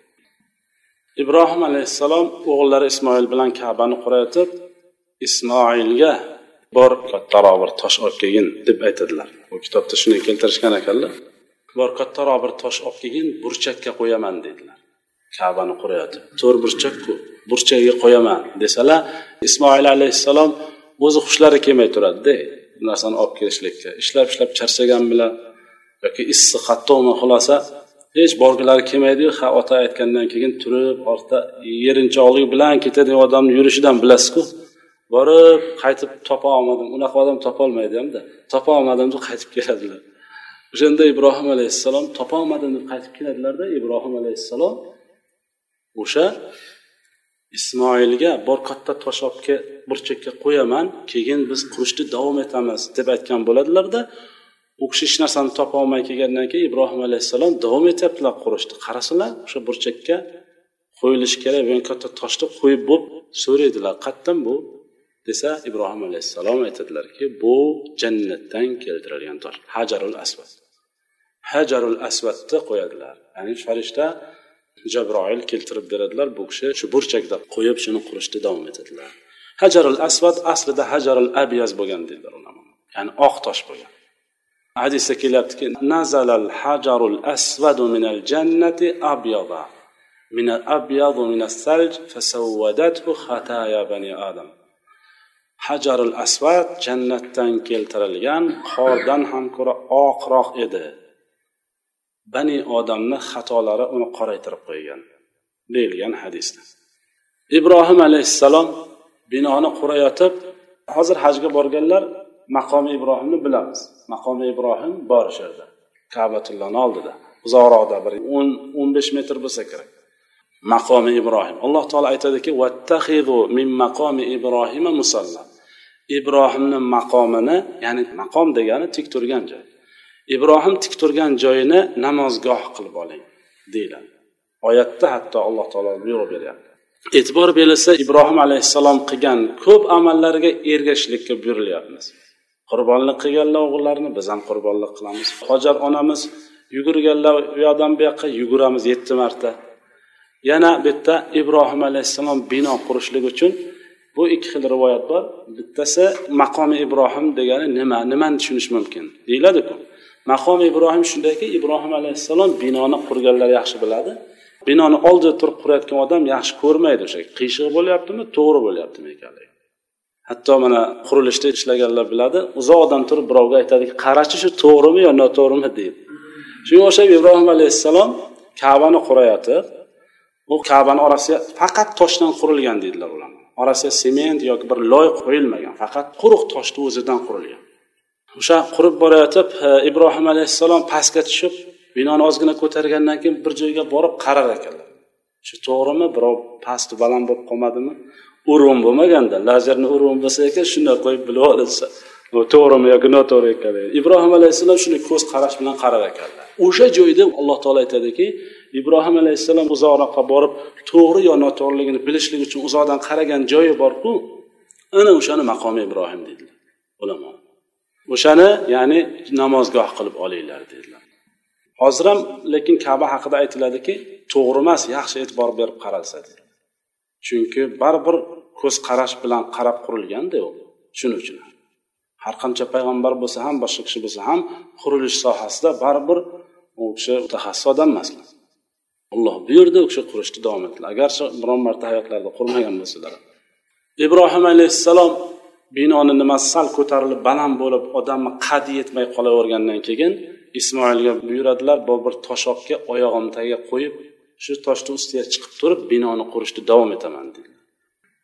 Ibrohim alayhissalom o'g'illari ismoil bilan kabani qurayotib ismoilga bor kattaroq bir tosh olib kelgin deb aytadilar. Bu kitobda shuni keltirishgan ekanlar. Bor kattaroq bir tosh olib kelgin burchakka qo'yaman dedilar. Kabani qurayotib to'rt burchakku burchagiga qo'yaman desalar ismoil alayhissalom o'zi hushlari kelmay turadida bu narsani olib kelishlikka ishlab ishlab charchagan bilan yoki issiq qattiqmi xulosa hech borgilari kelmaydiyu ha ota aytgandan keyin turib ortda yerinchoqlik bilan ketadigan odamni yurishidan bilasizku. Borib qaytib topa olmadim. Unaqa odam topolmaydi hamda. Topa olmadim deb qaytib keladilar. O'shanda ibrohim alayhissalom topolmadim deb qaytib keladilarda. Ibrohim alayhissalom o'sha ismoilga bor katta tosh olib kel burchakka qo'yaman keyin biz qurishni davom etamiz deb aytgan bo'ladilarda. U kishi hech narsani topolmay kelgandan keyin ibrohim alayhissalom davom etyaptilar qurishni qarasalar o'sha burchakka qo'yilishi kerak bo'lgan katta toshni qo'yib bo'lib so'raydilar. Qayerdan bu? desa ibrohim alayhissalom aytadilarki bu jannatdan keltirilgan tosh. Hajarul asvad. Hajarul asvadni qo'yadilar. Ya'ni farishta jabroil keltirib beradilar bu kishi shu burchakda qo'yib shuni qurishda davom etadilar. Hajarul asvad aslida hajarul abyaz bo'lgan deydilar ya'ni oq tosh bo'lgan. Hadisda kelyaptiki nazalal hajarul asvadu minal jannati abyada. Min abyadu min salj fasawwadathu khataya bani adam. Hajarul asvad jannatdan keltirilgan qordan ham ko'ra oqroq edi. Bani odamni xatolari uni qoraytirib qo'ygan deyilgan hadisda. Ibrohim alayhissalom binoni qurayotib hozir hajga borganlar maqomi ibrohimni bilamiz. Maqomi ibrohim bor o'sha yerda. Kabatullohni oldida. Uzoqroqda bir o'n o'n besh metr bo'lsa kerak. Maqomi ibrohim. Alloh taolo aytadiki vattahidu min maqomi ibrohima musalla. Ibrohimni maqomini ya'ni maqom degani tik turgan joy. Ibrohim tik turgan joyini namozgoh qilib oling deyiladi. Oyatda hatto alloh taolo buyruq beryapti. E'tibor berilsa ibrohim alayhissalom qilgan ko'p amallariga ergashishlikka buyurilyapmiz. Qurbonlik qilganlar o'g'illarini biz ham qurbonlik qilamiz. Hojar onamiz yugurganlar u yoqdan bu yoqqa yuguramiz yetti marta. Yana bu yerda ibrohim alayhissalom bino qurishlik uchun bu ikki xil rivoyat bor. Bittasi maqomi ibrohim degani nima nimani tushunish mumkin deyiladiku. Maqomi ibrohim shundayki ibrohim alayhissalom binoni qurganlar yaxshi biladi. Binoni oldida turib qurayotgan odam yaxshi ko'rmaydi o'sha qiyshiq bo'lyaptimi to'g'ri bo'lyaptimi ekanligi. Hatto mana qurilishda ishlaganlar biladi uzoqdan turib birovga aytadiki qarachi shu to'g'rimi yo noto'g'rimi? deydi. Shunga o'xshab ibrohim alayhissalom kabani qurayotib u kabani orasiga faqat toshdan qurilgan deydilar ular. Orasiga sement yoki bir loy qo'yilmagan faqat quruq toshni o'zidan qurilgan. O'sha qurib borayotib e, ibrohim alayhissalom pastga tushib binoni ozgina ko'targandan keyin bir joyga borib qarar ekanlar. Shu to'g'rimi? Birov pasti baland bo'lib qolmadimi? Urun bo'lmaganda lazerni urun bo'lsa ekan shunday qo'yib bilib olsa. Bu to'g'rimi yoki noto'g'ri ekanligi. Ibrohim alayhissalom shuni ko'z qarash bilan qarar ekanlar. O'sha joyda alloh taolo aytadiki ibrohim alayhissalom uzoqroqqa borib to'g'ri yo noto'g'riligini bilishlik uchun uzoqdan qaragan joyi borku ana o'shani maqomi ibrohim deydilar ulamo. O'shani ya'ni namozgoh qilib olinglar dedilar. Hozir ham lekin kaba haqida aytiladiki to'g'ri emas yaxshi e'tibor berib qaralsa dedi chunki baribir ko'z qarash bilan qarab qurilganda u shuning uchun. Har qancha payg'ambar bo'lsa ham boshqa kishi bo'lsa ham qurilish sohasida baribir u kishi mutaxassis odam emaslar. Alloh buyurdi u kishi qurishni davom etdilar agarchi biron marta hayotlarida qurmagan bo'lsalar. Ibrohim alayhissalom binoni nimasi sal ko'tarilib baland bo'lib odamni qaddi yetmay qolavergandan keyin ismoilga buyuradilar bu bir toshoqqa oyog'imni tagiga qo'yib shu toshni ustiga chiqib turib binoni qurishni davom etaman dedi.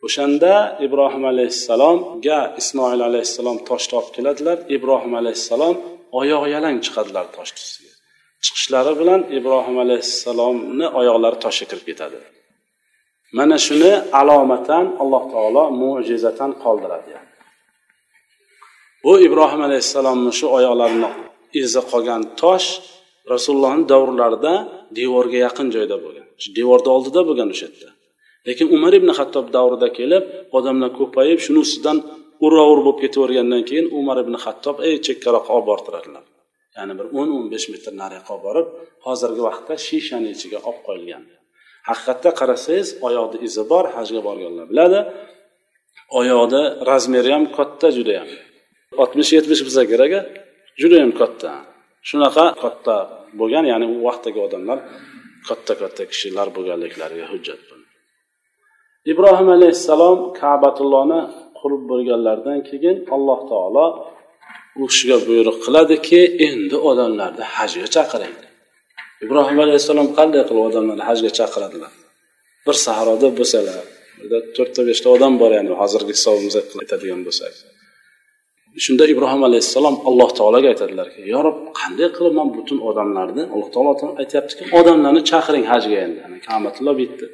O'shanda ibrohim alayhissalomga ismoil alayhissalom toshni olib keladilar. Ibrohim alayhissalom oyoq yalang chiqadilar toshni ustiga. Chiqishlari bilan ibrohim alayhissalomni oyoqlari toshga kirib ketadi. Mana shuni alomatan alloh taolo mo'jizatan qoldiradi bu ibrohim alayhissalomni shu oyoqlarini izi qolgan tosh rasulullohni davrlarida devorga yaqin joyda bo'lgan. Devorni oldida bo'lgan o'sha yerda. Lekin umar ibn hattob davrida kelib odamlar ko'payib shuni ustidan uravur bo'lib ketavergandan keyin umar ibn hattob ey chekkaroqqa olib bortiradilar. Ya'ni bir o'n o'n besh metr nariyoqqa olib borib hozirgi vaqtda shishani ichiga olib qo'yilgan. Haqiqatda qarasangiz oyoqni izi bor hajga borganlar biladi. Oyoqni razmeri ham katta judayam. Oltmish yetmish bo'lsa kerak judayam katta. Shunaqa katta bo'lgan ya'ni u vaqtdagi odamlar katta katta kishilar bo'lganliklariga hujjat ibrohim alayhissalom kabatullohni qurib bo'lganlaridan keyin alloh taolo u kishiga buyruq qiladiki endi odamlarni hajga chaqiring. Ibrohim alayhissalom qanday qilib odamlarni hajga chaqiradilar? Bir sahroda bo'lsalar to'rtta beshta odam bor ya'ni hozirgi hisobimizga aytadigan bo'lsak. Shunda ibrohim alayhissalom alloh taologa aytadilarki yo rob qanday qilib man butun odamlarni alloh taolo aytyaptiki odamlarni chaqiring hajga endi kamatulloh bitdi.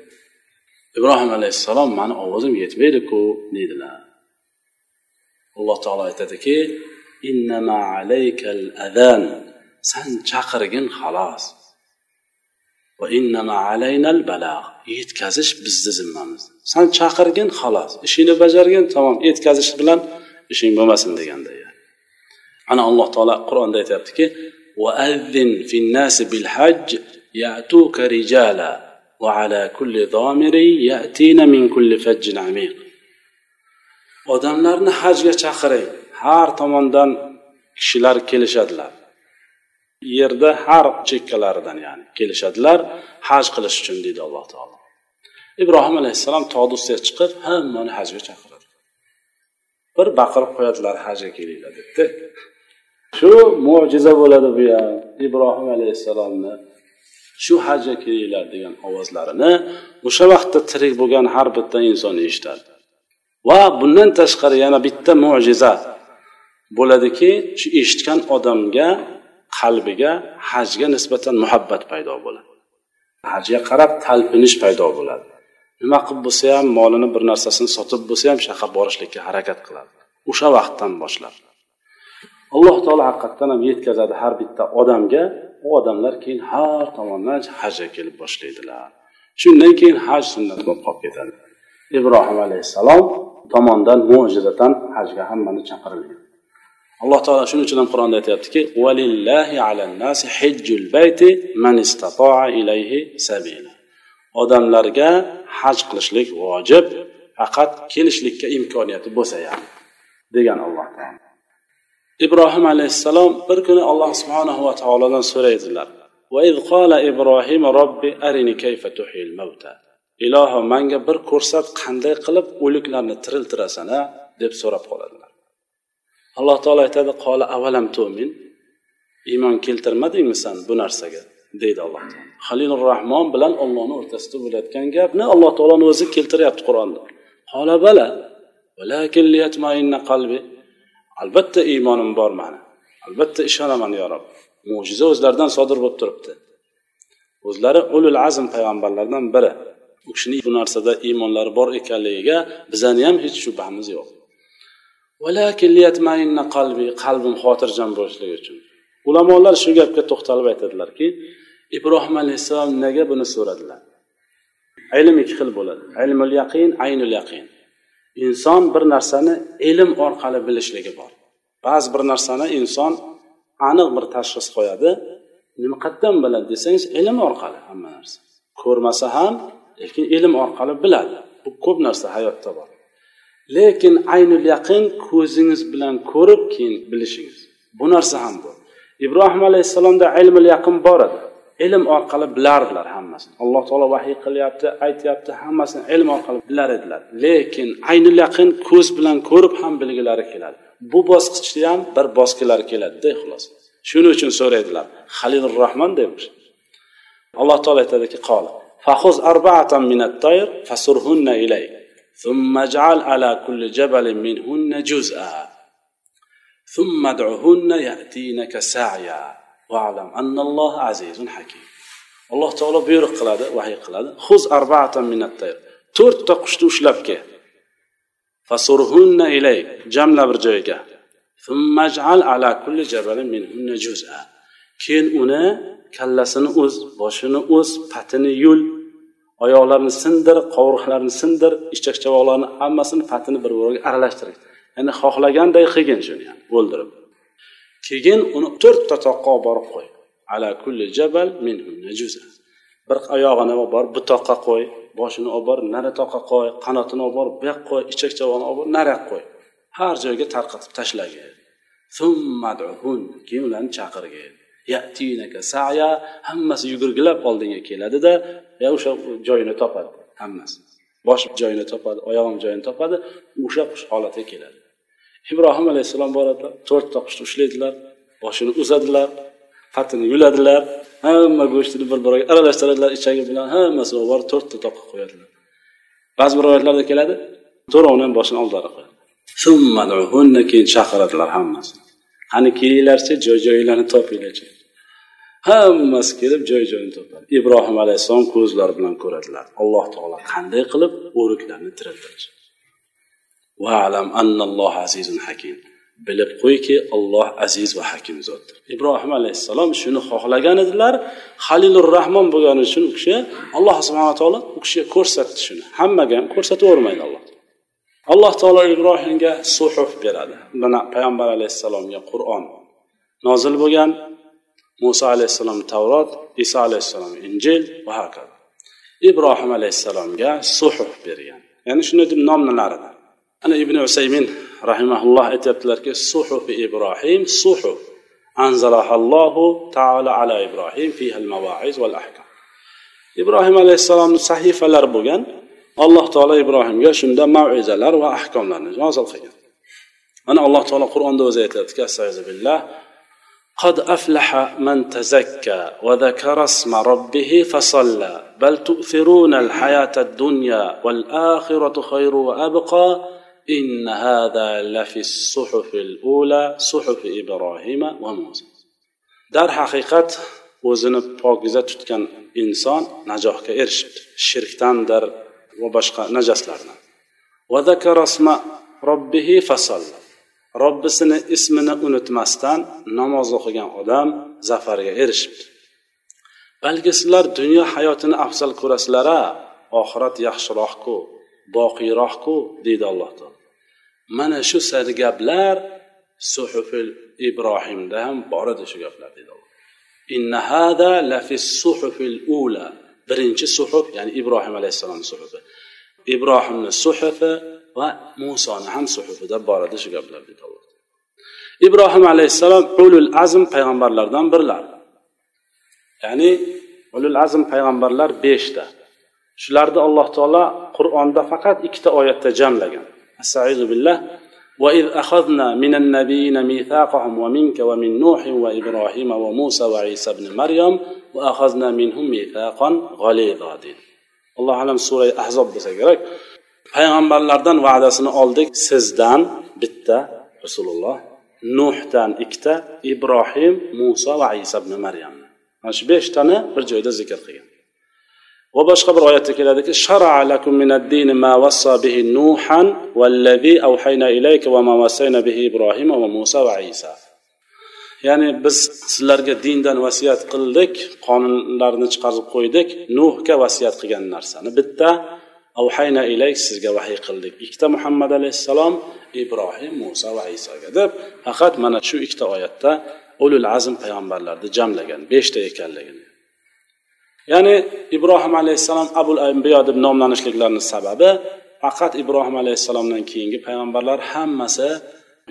Ibrohim alayhissalom mani ovozim yetmaydiku deydilar. Alloh taolo aytadiki san chaqirgin xolos yetkazish bizni zimmamizda san chaqirgin xolos ishingni bajargin tamom yetkazish bilan ishing bo'lmasin deganda ana alloh taolo qur'onda aytyaptiki وأذن في الناس بالحج يأتوك رجالا وعلى كل ضامر يأتين من كل فج عميق odamlarni hajga chaqiring har tomondan kishilar kelishadilar yerda har chekkalaridan ya'ni kelishadilar haj qilish uchun deydi alloh taolo ibrohim alayhissalom tog'ni ustiga chiqib hammani hajga chaqiradi Bir baqirib qo'yadilar hajga kelinglar debdi. Shu mo'jiza bo'ladi bu ham. Ibrohim alayhissalomni shu hajga kelinglar degan ovozlarini o'sha vaqtda tirik bo'lgan har bitta inson eshitadi va bundan tashqari yana bitta mo'jiza bo'ladiki shu eshitgan odamga qalbiga hajga nisbatan muhabbat paydo bo'ladi. Hajga qarab talpinish paydo bo'ladi. Nima qilib bo'lsa ham molini bir narsasini sotib bo'lsa ham shu borishlikka harakat qiladi. O'sha vaqtdan boshlab. Alloh taolo haqiqatdan ham yetkazadi har bitta odamga. U odamlar keyin har tomondan hajga kelib boshlaydilar. Shundan keyin haj sunnat bo'lib qolib ketadi. Ibrohim alayhissalom tomonidan mo'jizatan hajga hammani chaqirilgan. Alloh taolo shuning uchun ham qur'onda aytyaptiki valillahi alannasi hijjul bayti man istatoa ilayhi sabila. Odamlarga haj qilishlik vojib faqat kelishlikka imkoniyati bo'lsa ham degan alloh taolo ibrohim alayhissalom bir kuni alloh subhanahu va taolodan so'raydilar وإذ قال إبراهيم ربي أرني كيف تحيي الموتى iloho manga bir ko'rsat qanday qilib o'liklarni tiriltirasan a deb so'rab qoladilar alloh taolo aytadi qola avalam tu'min iymon keltirmadingmi san bu narsaga Deydi alloh taolo. Halilur rahmon bilan ollohni o'rtasida bo'layotgan gapni alloh taoloni o'zi keltiryapti qur'onda. Qola bala qalbi. Albatta iymonim bor mani. Albatta ishonaman yo rob. Mo'jiza o'zlaridan sodir bo'lib turibdi. O'zlari ulul azm payg'ambarlardan biri. U kishini bu narsada iymonlari bor ekanligiga bizani ham hech shubhamiz yo'q. Qalbi qalbim xotirjam bo'lishligi uchun. Ulamolar shu gapga to'xtalib aytadilarki ibrohim alayhissalom nega buni so'radilar? Ilm ikki xil bo'ladi. Ilmul yaqin aynul yaqin. Inson bir narsani ilm orqali bilishligi bor. Ba'zi bir narsani inson aniq bir tashxis qo'yadi. Nima biladi desangiz ilm orqali hamma narsa. Ko'rmasa ham lekin ilm orqali biladi. Bu ko'p narsa hayotda bor. Lekin aynul yaqin ko'zingiz bilan ko'rib keyin bilishingiz. Bu narsa ham bor. Ibrohim alayhissalomda ilmul yaqin bor edi. ilm orqali bilardilar hammasini alloh taolo vahiy qilyapti aytyapti hammasini ilm orqali bilar edilar lekin aynul yaqin ko'z bilan ko'rib ham bilgilari keladi bu bosqichda ham bir bosgilari keladida xulosa shuning uchun so'raydilar halilur rohmon demiş alloh taolo aytadiki qol فخذ أربعة من الطير فصرهن إليك ثم اجعل على كل جبل منهن جزءا ثم ادعهن يأتينك سعيا valam annalloh azizun hakim alloh taolo buyruq qiladi vahiy qiladi huz to'rtta qushni ushlab kel fasurhunna ilay jamla bir joyga summajal ala kulli jabalin minhunna juz'a keyin uni kallasini uz boshini uz patini yul oyoqlarini sindir qovurg'larini sindir ichak chavoqlarni hammasini patini bir biriga aralashtir ya'ni xohlaganday qilgin shuni yani o'ldirib keyin uni to'rtta toqqa olib borib qo'y. Ala kulli jabal minhunna juz'a bir oyog'ini olib borib bu toqqa qo'y. Boshini olib borib nari toqqa qo'y. Qanotini olib borib bu yoqqa qo'y. Ichak chavog'ini olib borib nariyoqqa qo'y. Har joyga tarqatib tashlagin. Keyin ularni chaqirgin. Saya hammasi yugurgilab oldinga keladida ya o'sha joyini topadi hammasi. Bosh joyini topadi oyog'im joyini topadi o'sha holatga keladi. Ibrohim alayhissalom boradilar to'rtta qushni ushlaydilar boshini uzadilar patini yuladilar hamma go'shtini bir biriga aralashtiradilar ichagi bilan hammasi borib to'rtta toqqa qo'yadilar. Ba'zi bir rivoyatlarda keladi to'rovni ham boshini oldilari qo'yadi. Keyin chaqiradilar hammasini. Qani kelinglarchi joy joyinglarni topinglarchi hammasi kelib joy joyini topadi. Ibrohim alayhissalom ko'zlari bilan ko'radilar. Alloh taolo qanday qilib o'riklarni vaalam annalloh azizun hakim. Bilib qo'yki olloh aziz va hakim zotdir. Ibrohim alayhissalom shuni xohlagan edilar. Halilur rahmon bo'lgani uchun u kishi alloh subhanaa taolo u kishiga ko'rsatdi shuni. Hammaga ham ko'rsatavermaydi alloh. Alloh taolo ibrohimga suhuf beradi. Mana payg'ambar alayhissalomga qur'on nozil bo'lgan muso alayhissalom tavrot iso alayhissalom injil va hokazo ibrohim alayhissalomga suhuf bergan. Ya'ni shunday deb nomlanardi ana ibn usaymin rahimaulloh aytyaptilarki suhufi ibrohim suhuf anzalahallohu taala ala ibrohim fiha al mavaiz val ahkam ibrohim alayhissalomni sahifalari bo'lgan alloh taolo ibrohimga shunda mavizalar va ahkomlarni nozil qilgan mana alloh taolo qur'onda o'zi aytyaptiki astag'izbillah قد أفلح من تزكى وذكر اسم ربه فصلى بل تؤثرون الحياة الدنيا والآخرة خير وأبقى إن هذا لفي الصحف الأولى صحف إبراهيم وموسى در حقيقة o'zini pokiza tutgan inson najohga erishibdi shirkdandir va boshqa najaslardan robbihi fasalla robbisini ismini unutmasdan namoz o'qigan odam zafarga erishibdi balki sizlar dunyo hayotini afzal ko'rasizlar a oxirat yaxshiroqku boqiyroqku deydi alloh taolo mana shu sargaplar suhufil ibrohimda ham bor edi shu gaplar deydi alloh inna hada lafi suhufil ula. Birinchi suhuf ya'ni ibrohim alayhissalomni suhufi. Ibrohimni suhufi va musoni ham suhufida bor edi shu gaplar deydi alloh ibrohim alayhissalom ulul azm payg'ambarlardan birlar ya'ni ulul azm payg'ambarlar beshta. Shularni alloh taolo qur'onda faqat ikkita oyatda jamlagan. Astaizu billah وإذ أخذنا من النبيين ميثاقهم ومنك ومن نوح وإبراهيم وموسى وعيسى ابن مريم وأخذنا منهم ميثاقا غليظا deydi alloh alam sura ahzob bo'lsa kerak payg'ambarlardan va'dasini oldik sizdan bitta rasululloh nuhdan ikkita ibrohim muso va isa ibn maryam mana shu beshtani bir joyda zikr qilgan va boshqa bir oyatda keladiki lakum min ma wassa bihi nuhan vallazi awhayna ilayka va ma bihi ibrohim va musa va isa. Ya'ni biz sizlarga dindan vasiyat qildik qonunlarni chiqarib qo'ydik nuhga vasiyat qilgan narsani. Bitta avhayna ilayk sizga vahiy qildik. Ikkita muhammad alayhissalom ibrohim muso va isoga deb faqat mana shu ikkita oyatda ulul azm payg'ambarlarni jamlagan beshta ekanligini. Ya'ni ibrohim alayhissalom abul ambiyo deb nomlanishliklarini sababi faqat ibrohim alayhissalomdan keyingi payg'ambarlar hammasi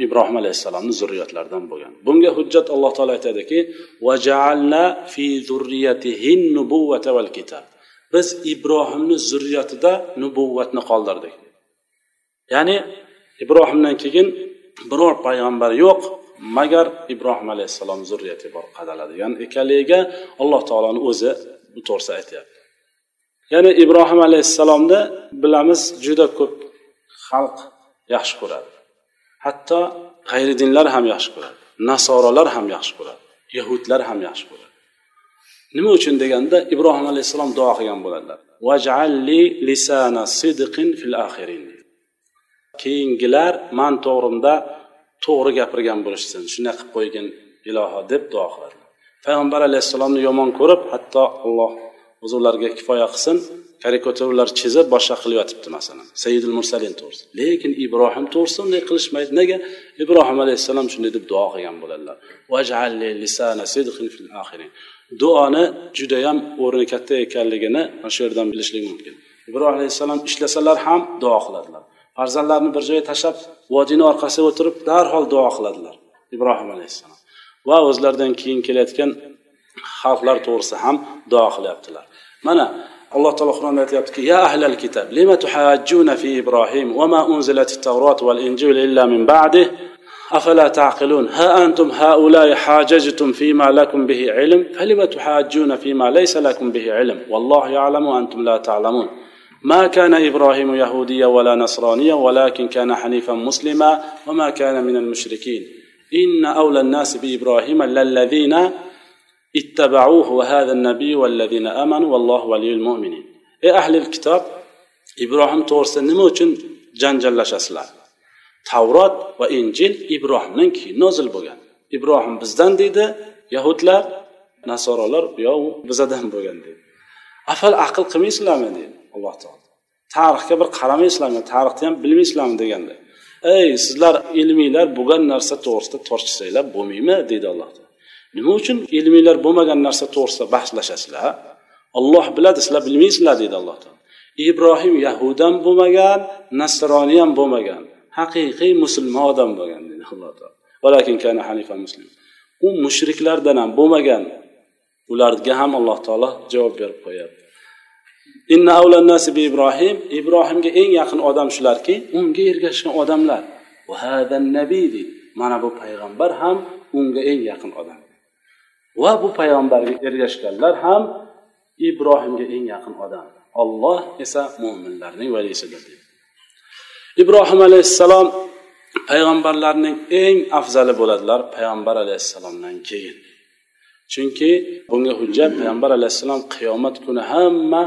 ibrohim alayhissalomni zurriyotlaridan bo'lgan. Bunga hujjat alloh taolo aytadiki fi val kitab. Biz ibrohimni zurriyatida nubuvvatni qoldirdik. Ya'ni ibrohimdan keyin biror payg'ambar yo'q magar ibrohim alayhissalom zurriyati bor qadaladigan ekanligiga alloh taoloni o'zi bu to'g'risida aytyapti. Ya'ni ibrohim alayhissalomni bilamiz juda ko'p xalq yaxshi ko'radi. Hatto g'ayri dinlar ham yaxshi ko'radi nasorolar ham yaxshi ko'radi yahudlar ham yaxshi ko'radi. Nima uchun deganda ibrohim alayhissalom duo qilgan bo'ladilar. Vajalli lisana sidqin fil axirin keyingilar man to'g'rimda to'g'ri gapirgan bo'lishsin shunday qilib qo'ygin iloho deb duo qiladi. Payg'ambar alayhissalomni yomon ko'rib hatto alloh o'zi ularga kifoya qilsin karikaturlar chizib boshqa qilib yotibdi masalan sayyidul mursalin to'g'risida. Lekin ibrohim to'g'risida unday qilishmaydi. Nega? Ibrohim alayhissalom shunday deb duo qilgan bo'ladilar. Duoni judayam o'rni katta ekanligini mana shu yerdan bilishlik mumkin. Ibrohim alayhissalom ishlasalar ham duo qiladilar. Farzandlarini bir joyga tashlab vodiyni orqasiga o'tirib darhol duo qiladilar ibrohim alayhissalom. Va o'zlaridan keyin kelayotgan xalqlar to'g'risida ham duo qilyaptilar mana alloh taolo qur'onda aytyaptiki ya ahlal kitob lima tuhajjuna fi ibrohim va ma unzilat at-tawrat wal injil illa min ba'dih أفلا تعقلون ها أنتم هؤلاء حاججتم فيما لكم به علم فلم تحاجون فيما ليس لكم به علم والله يعلم وأنتم لا تعلمون ما كان إبراهيم يهوديا ولا نصرانيا ولكن كان حنيفا مسلما وما كان من المشركين inna awlan nasi bi ibrohima lallazina ittabauhu va hadha nabiy vallazina amanu vallohu valiyul mu'minin. Ey ahli kitob ibrohim to'g'risida nima uchun janjallashasizlar? Tavrot va injil ibrohimdan keyin nozil bo'lgan. Ibrohim bizdan deydi yahudlar nasorolar yo bizadan bo'lgan deydi. Afal aql qilmaysizlarmi deydi alloh taolo. Tarixga bir qaramaysizlarmi? Tarixni ham bilmaysizlarmi deganda. Ey sizlar ilmiylar bo'lgan narsa to'g'risida tortishsanglar bo'lmaymi deydi alloh nima uchun ilmiylar bo'lmagan narsa to'g'risida bahslashasizlar? Olloh biladi sizlar bilmaysizlar deydi alloh taolo. Ibrohim yahudan bo'lmagan nasroniy ham bo'lmagan haqiqiy musulmon odam bo'lgan deydi alloh taolo. Muslim. U mushriklardan ham bo'lmagan. Ularga ham alloh taolo javob berib qo'yapti inna nasi bi ibrohim ibrohimga eng yaqin odam shularki unga ergashgan odamlar. Nabiy mana bu payg'ambar ham unga eng yaqin odam. Va bu payg'ambarga ergashganlar ham ibrohimga eng yaqin odam. Olloh esa mo'minlarning valisidir deydi ibrohim alayhissalom payg'ambarlarning eng afzali bo'ladilar payg'ambar alayhissalomdan keyin. Chunki bunga hujjat payg'ambar alayhissalom qiyomat kuni hamma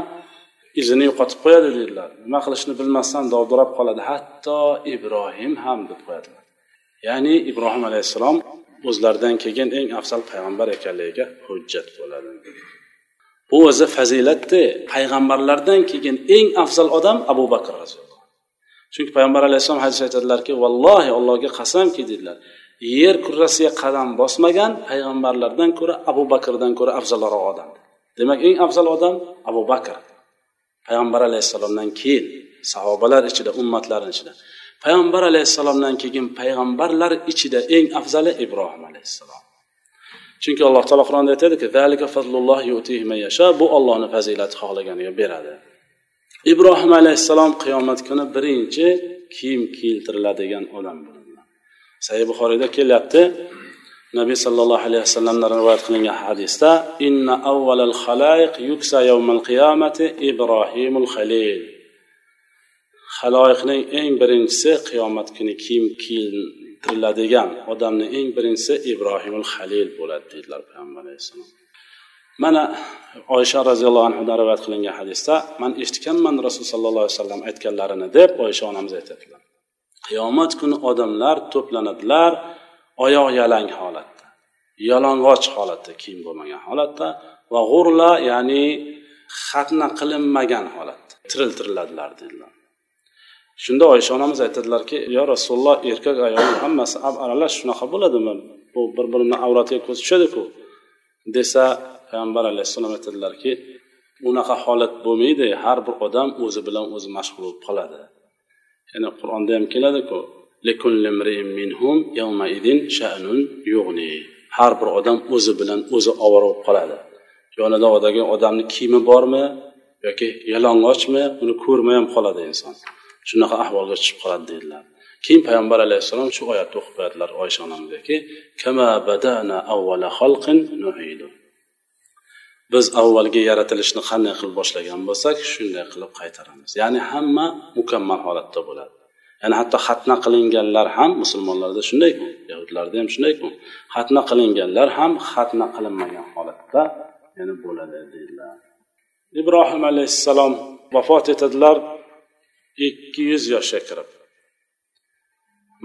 izini yo'qotib qo'yadi dedilar. Nima qilishni bilmasdan dovdirab qoladi. Hatto ibrohim ham deb qo'yadilar. Ya'ni ibrohim alayhissalom o'zlaridan keyin eng afzal payg'ambar ekanligiga hujjat bo'ladi. Bu o'zi fazilatda payg'ambarlardan keyin eng afzal odam abu bakr roziyallohu chunki payg'ambar alayhissalom hadis aytadilarki vallohi allohga qasamki dedilar. Yer kurrasiga qadam bosmagan payg'ambarlardan ko'ra abu bakrdan ko'ra afzalroq odam. Demak eng afzal odam abu bakr. Payg'ambar alayhissalomdan keyin sahobalar ichida ummatlarni ichida. Payg'ambar alayhissalomdan keyin payg'ambarlar ichida eng afzali ibrohim alayhissalom. Chunki alloh taolo qur'onda aytadiki bu ollohni fazilati xohlaganiga beradi. Ibrohim alayhissalom qiyomat kuni birinchi kiyim kiyiltiriladigan odam bo'ladilar sahiy buxoriyda kelyapti. Nabiy sollallohu alayhi vasallamdan rivoyat qilingan hadisda inna avvalal xalayq yuksa yawmal qiyamati ibrohimul halil haloyiqning eng birinchisi qiyomat kuni kiyim kiyintiriladigan odamni eng birinchisi ibrohimul halil bo'ladi deydilar payg'ambar alayhissalom. Mana oysha roziyallohu anhudan rivoyat qilingan hadisda man eshitganman rasululloh sollallohu alayhi vasallam aytganlarini deb oysha onamiz aytadilar. Qiyomat kuni odamlar to'planadilar oyoq yalang holatda yalang'och holatda kiyim bo'lmagan holatda va g'urla ya'ni xatna qilinmagan holatda. Tiriltiriladilar dedilar. Shunda oysha onamiz aytadilarki yo rasululloh erkak ayol hammasi aralash shunaqa bo'ladimi? Bu bir birini avratiga ko'z tushadiku desa payg'ambar alayhissalom aytadilarki unaqa holat bo'lmaydi har bir odam o'zi bilan o'zi mashg'ul bo'lib qoladi. Ya'ni qur'onda ham keladiku har bir odam o'zi bilan o'zi ovora bo'lib qoladi. Yonida odagi odamni kiyimi bormi yoki yalang'ochmi uni ko'rmay ham qoladi inson. Shunaqa ahvolga tushib qoladi deydilar keyin payg'ambar alayhissalom shu oyatni o'qib qo'yadilar oysha onamizgaki biz avvalgi yaratilishni qanday qilib boshlagan bo'lsak shunday qilib qaytaramiz. Ya'ni hamma mukammal holatda bo'ladi. ya'ni hatto xatna qilinganlar ham musulmonlarda shundayku yahudlarda ham shundayku xatna qilinganlar ham xatna qilinmagan holatda yana bo'ladi deydilar ibrohim alayhissalom vafot etadilar ikki yuz yoshga kirib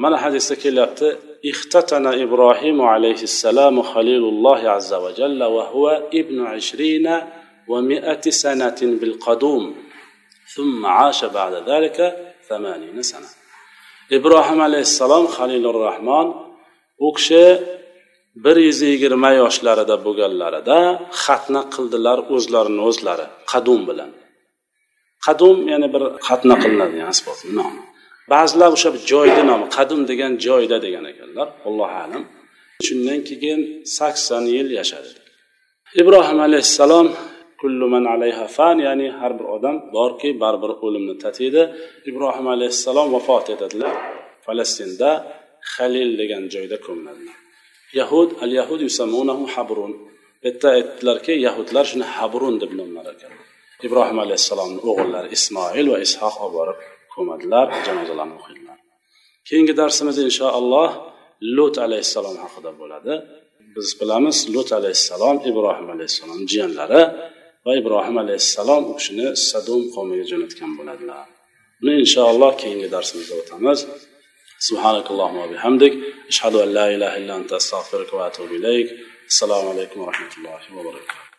mana hadisda kelyapti اختتن إبراهيم عليه السلام خليل الله عز وجل وهو ابن عشرين ومائة سنة بالقدوم ثم عاش بعد ذلك ثمانين سنة ibrohim alayhissalom halilur rahmon u kishi bir yuz yigirma yoshlarida bo'lganlarida xatna qildilar o'zlarini o'zlari qadum bilan. Qadum ya'ni bir xatna qilinadigan asbob nomi ba'zilar o'sha joyni nomi qadum degan joyda degan ekanlar allohu alam. Shundan keyin sakson yil yashadi. Ibrohim alayhissalom kullu man alayha fan ya'ni har bir odam borki baribir o'limni tatiydi. Ibrohim alayhissalom vafot etadilar falastinda halil degan joyda ko'miladilar yahud al yahud yusamunahu habrun. Bu yerda aytdilarki yahudlar shuni habrun deb nomlar ekan. Ibrohim alayhissalomni o'g'illari ismoil va ishoq olib borib ko'madilar janozalarni o'qiydilar. Keyingi darsimiz inshaalloh lut alayhissalom haqida bo'ladi. Biz bilamiz lut alayhissalom ibrohim alayhissalom jiyanlari va ibrohim alayhissalom u kishini sadum qavmiga jo'natgan bo'ladilar buni inshaalloh keyingi darsimizda o'tamiz سبحانك اللهم وبحمدك أشهد أن لا إله إلا أنت أستغفرك وأتوب إليك السلام عليكم ورحمة الله وبركاته